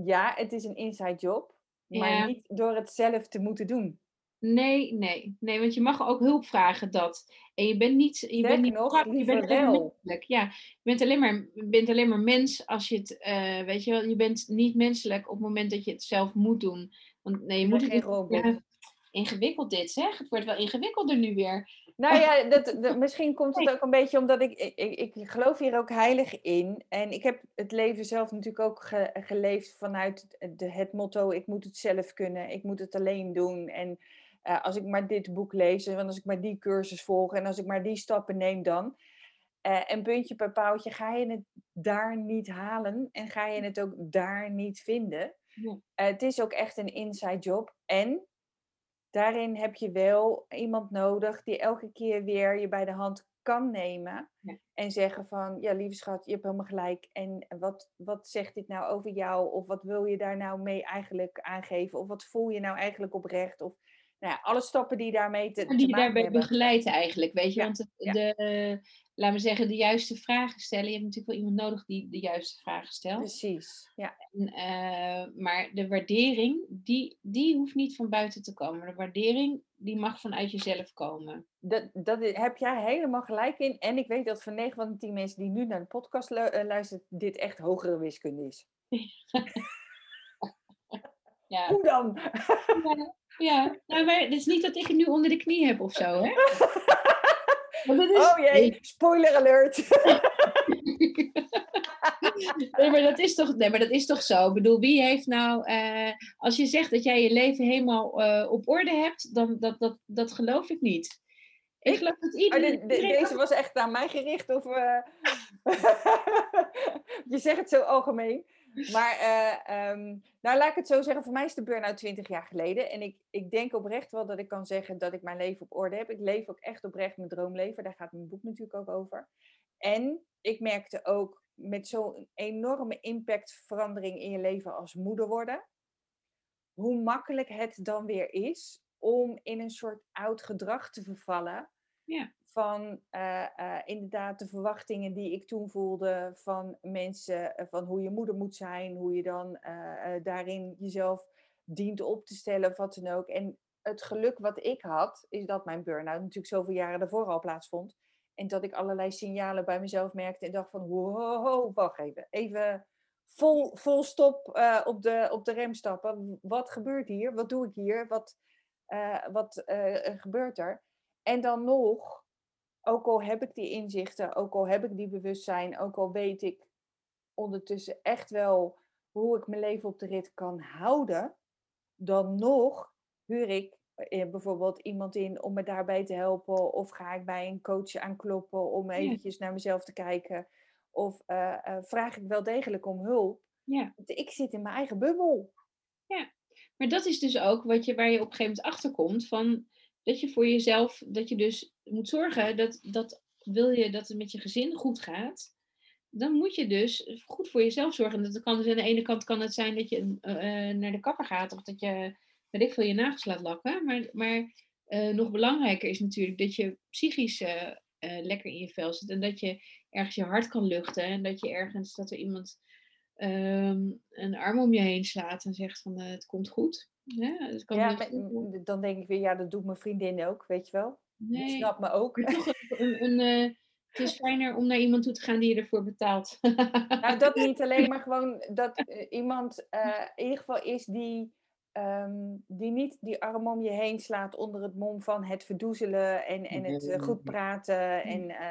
ja, het is een inside job, maar niet door het zelf te moeten doen. Nee, nee, nee, want je mag ook hulp vragen dat. En je bent niet, je bent niet nog, je bent menselijk. Ja, je bent alleen maar, bent alleen maar mens als je het, uh, weet je wel, je bent niet menselijk op het moment dat je het zelf moet doen. Want nee, je moet het niet, ingewikkeld dit zeg. Het wordt wel ingewikkelder nu weer. Nou ja, dat, misschien komt het ook een beetje omdat ik, ik, ik, geloof hier ook heilig in. En ik heb het leven zelf natuurlijk ook geleefd vanuit de, het motto: ik moet het zelf kunnen, ik moet het alleen doen. En uh, als ik maar dit boek lees, en als ik maar die cursus volg en als ik maar die stappen neem, dan. Uh, en puntje per paaltje ga je het daar niet halen en ga je het ook daar niet vinden. Ja. Uh, het is ook echt een inside job. En daarin heb je wel iemand nodig die elke keer weer je bij de hand kan nemen. En zeggen van, ja lieve schat, je hebt helemaal gelijk. En wat, wat zegt dit nou over jou? Of wat wil je daar nou mee eigenlijk aangeven? Of wat voel je nou eigenlijk oprecht? Of nou ja, alle stappen die daarmee te, die te je daarbij begeleidt eigenlijk, weet je. Want de, laten we zeggen, de juiste vragen stellen. Je hebt natuurlijk wel iemand nodig die de juiste vragen stelt. Precies, ja. En, uh, maar de waardering, die, die hoeft niet van buiten te komen. De waardering, die mag vanuit jezelf komen. Dat, dat heb jij helemaal gelijk in. En ik weet dat van 9 van de 10 mensen die nu naar de podcast uh, luisteren, dit echt hogere wiskunde is. ja. Hoe dan? ja, ja. Nou, maar het is niet dat ik het nu onder de knie heb of zo, hè? Is... Oh jee, spoiler alert. nee, maar dat is toch, nee, maar dat is toch zo? Ik bedoel, wie heeft nou, uh, als je zegt dat jij je leven helemaal uh, op orde hebt, dan dat, dat, dat geloof ik niet. Ik geloof dat iedereen... Oh, de, de, deze was echt aan mij gericht, of... Uh... je zegt het zo algemeen. Maar uh, um, nou, laat ik het zo zeggen. Voor mij is de burn-out 20 jaar geleden. En ik, ik denk oprecht wel dat ik kan zeggen dat ik mijn leven op orde heb. Ik leef ook echt oprecht mijn droomleven. Daar gaat mijn boek natuurlijk ook over. En ik merkte ook met zo'n enorme impactverandering in je leven als moeder worden. Hoe makkelijk het dan weer is om in een soort oud gedrag te vervallen. Ja van uh, uh, inderdaad de verwachtingen die ik toen voelde van mensen, uh, van hoe je moeder moet zijn, hoe je dan daarin jezelf dient op te stellen wat dan ook. En het geluk wat ik had, is dat mijn burn-out natuurlijk zoveel jaren daarvoor al plaatsvond. En dat ik allerlei signalen bij mezelf merkte en dacht van, wow, wacht even, even vol, vol stop op, de, op de rem stappen. Wat gebeurt hier? Wat doe ik hier? Wat, eh, wat eh, gebeurt er? En dan nog, ook al heb ik die inzichten, ook al heb ik die bewustzijn, ook al weet ik ondertussen echt wel hoe ik mijn leven op de rit kan houden, dan nog huur ik eh, bijvoorbeeld iemand in om me daarbij te helpen. Of ga ik bij een coach aankloppen om eventjes naar mezelf te kijken. Of eh, eh, vraag ik wel degelijk om hulp. Ja. Ik zit in mijn eigen bubbel. Ja, maar dat is dus ook wat je, waar je op een gegeven moment achter komt. Van dat je voor jezelf, dat je dus moet zorgen dat, dat wil je dat het met je gezin goed gaat. Dan moet je dus goed voor jezelf zorgen. Dat kan dus aan de ene kant kan het zijn dat je naar de kapper gaat. Of dat je weet ik veel, je nagels laat lakken. Maar, maar uh, nog belangrijker is natuurlijk dat je psychisch lekker in je vel zit. En dat je ergens je hart kan luchten. En dat je ergens, dat er iemand um, een arm om je heen slaat en zegt van het komt goed. Ja, het kan ja dus dan denk ik weer, ja, dat doet mijn vriendin ook, weet je wel. Nee. Die snapt me ook. een, een, het is fijner om naar iemand toe te gaan die je ervoor betaalt. nou, dat niet alleen, maar gewoon dat iemand in ieder geval is die Ehm, die niet die arm om je heen slaat onder het mom van het verdoezelen en, en het uh, goed praten. En, uh,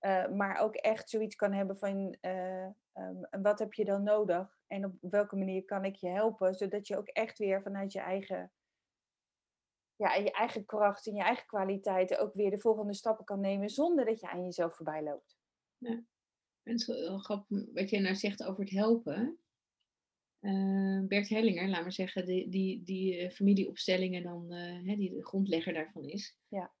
uh, maar ook echt zoiets kan hebben van um, wat heb je dan nodig en op welke manier kan ik je helpen, zodat je ook echt weer vanuit je eigen, ja, je eigen kracht en je eigen kwaliteiten ook weer de volgende stappen kan nemen zonder dat je aan jezelf voorbij loopt. Ja. En is grappig wat je nou zegt over het helpen. Uh, Bert Hellinger, laat maar zeggen, die, die, die uh, familieopstellingen dan, uh, hè, die de grondlegger daarvan is. Ja.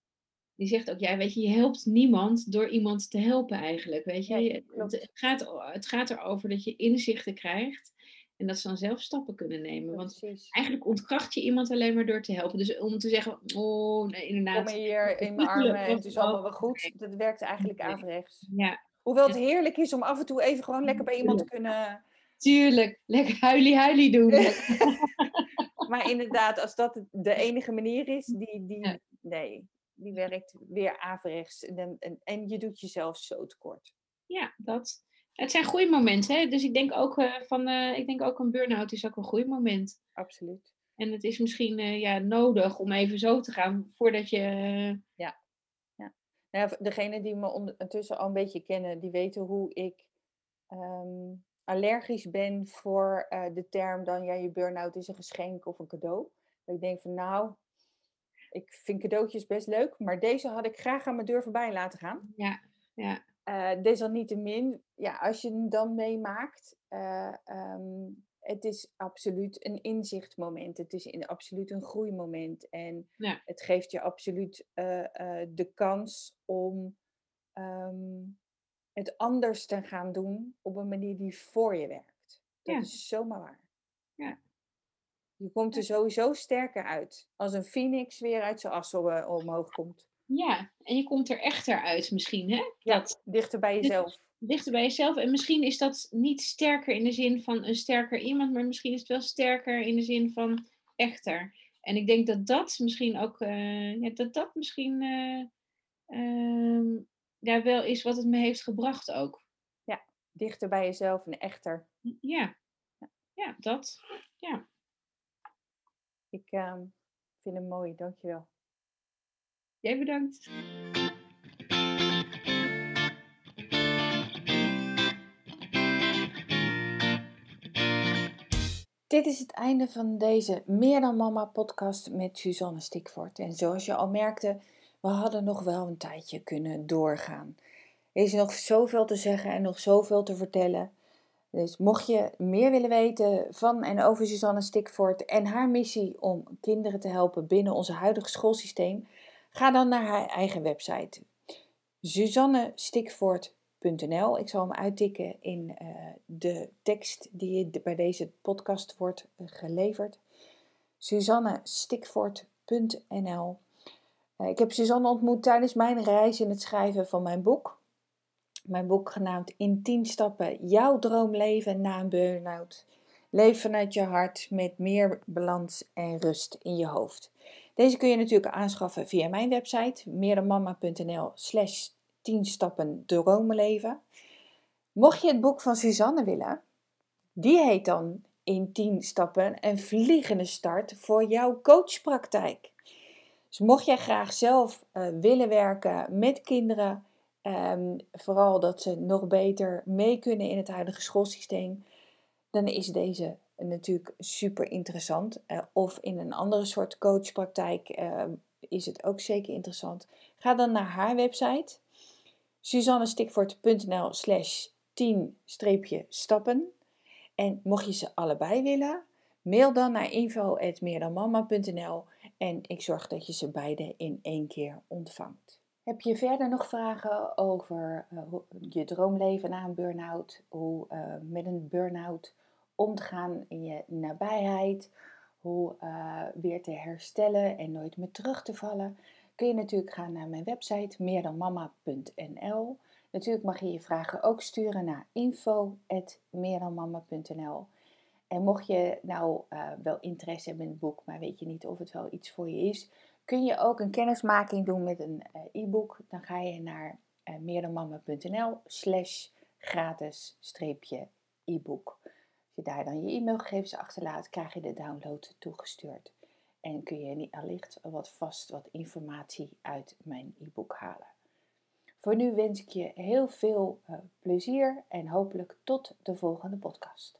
Die zegt ook, ja, weet je, je helpt niemand door iemand te helpen eigenlijk, weet je. Ja, het, gaat, het gaat erover dat je inzichten krijgt en dat ze dan zelf stappen kunnen nemen. Want eigenlijk ontkracht je iemand alleen maar door te helpen. Dus om te zeggen, oh, nee, inderdaad. Kom hier in mijn armen en het is allemaal wel goed. Dat werkt eigenlijk averechts. Ja. Hoewel het heerlijk is om af en toe even gewoon lekker bij iemand te kunnen Tuurlijk, lekker huilie huilie doen. maar inderdaad, als dat de enige manier is, die, die, nee, die werkt weer averechts. En, en, en je doet jezelf zo tekort. Ja, dat. Het zijn goede momenten, hè? Dus ik denk ook uh, van, uh, ik denk ook een burn-out is ook een goed moment. Absoluut. En het is misschien uh, ja, nodig om even zo te gaan voordat je. Ja. ja. Nou ja. Degene die me ondertussen al een beetje kennen, die weten hoe ik um, allergisch ben voor de term dan ja, je burn-out is een geschenk of een cadeau. Dat ik denk van nou, ik vind cadeautjes best leuk, maar deze had ik graag aan mijn deur voorbij laten gaan. Ja, ja. Uh, desalniettemin, ja, als je het dan meemaakt, uh, um, het is absoluut een inzichtmoment. Het is in, absoluut een groeimoment. En ja. het geeft je absoluut de kans om um, het anders te gaan doen op een manier die voor je werkt. Dat ja. is zomaar waar. Ja. Je komt er sowieso sterker uit. Als een phoenix weer uit zijn as omhoog komt. Ja, en je komt er echter uit misschien, hè? Ja, dat, dichter bij jezelf. Dichter bij jezelf. En misschien is dat niet sterker in de zin van een sterker iemand, maar misschien is het wel sterker in de zin van echter. En ik denk dat dat misschien ook, uh, ja, dat dat misschien uh, uh, ja, wel is wat het me heeft gebracht ook. Ja, dichter bij jezelf en echter. Ja, ja dat. Ja. Ik uh, vind hem mooi, dankjewel. Jij bedankt. Dit is het einde van deze Meer dan Mama podcast met Suzanne Stikvoort. En zoals je al merkte, we hadden nog wel een tijdje kunnen doorgaan. Er is nog zoveel te zeggen en nog zoveel te vertellen. Dus mocht je meer willen weten van en over Suzanne Stikvoort en haar missie om kinderen te helpen binnen ons huidige schoolsysteem, ga dan naar haar eigen website suzannestikvoort.nl. Ik zal hem uittikken in uh, de tekst die bij deze podcast wordt uh, geleverd. suzannestikvoort.nl eh, ik heb Suzanne ontmoet tijdens mijn reis in het schrijven van mijn boek. Mijn boek genaamd In 10 stappen jouw droomleven na een burn-out. Leef vanuit je hart met meer balans en rust in je hoofd. Deze kun je natuurlijk aanschaffen via mijn website meerdanmama.nl slash 10 stappen droomleven. Mocht je het boek van Suzanne willen, die heet dan in 10 stappen een vliegende start voor jouw coachpraktijk. Dus mocht jij graag zelf uh, willen werken met kinderen, um, vooral dat ze nog beter mee kunnen in het huidige schoolsysteem, dan is deze natuurlijk super interessant. Uh, of in een andere soort coachpraktijk uh, is het ook zeker interessant. Ga dan naar haar website suzannestikvoort.nl slash 10-stappen. En mocht je ze allebei willen, mail dan naar info.meerdanmama.nl en ik zorg dat je ze beide in één keer ontvangt. Heb je verder nog vragen over uh, je droomleven na een burn-out? Hoe uh, met een burn-out om te gaan in je nabijheid? Hoe uh, weer te herstellen en nooit meer terug te vallen? Kun je natuurlijk gaan naar mijn website meerdanmama.nl. Natuurlijk mag je je vragen ook sturen naar info.meerdanmama.nl. En mocht je nou wel interesse hebben in het boek, maar weet je niet of het wel iets voor je is, kun je ook een kennismaking doen met een uh, e-book. Dan ga je naar uh, meerdanmama.nl slash gratis streepje e-book. Als je daar dan je e-mailgegevens achterlaat, krijg je de download toegestuurd. En kun je allicht wat vast wat informatie uit mijn e-book halen. Voor nu wens ik je heel veel uh, plezier en hopelijk tot de volgende podcast.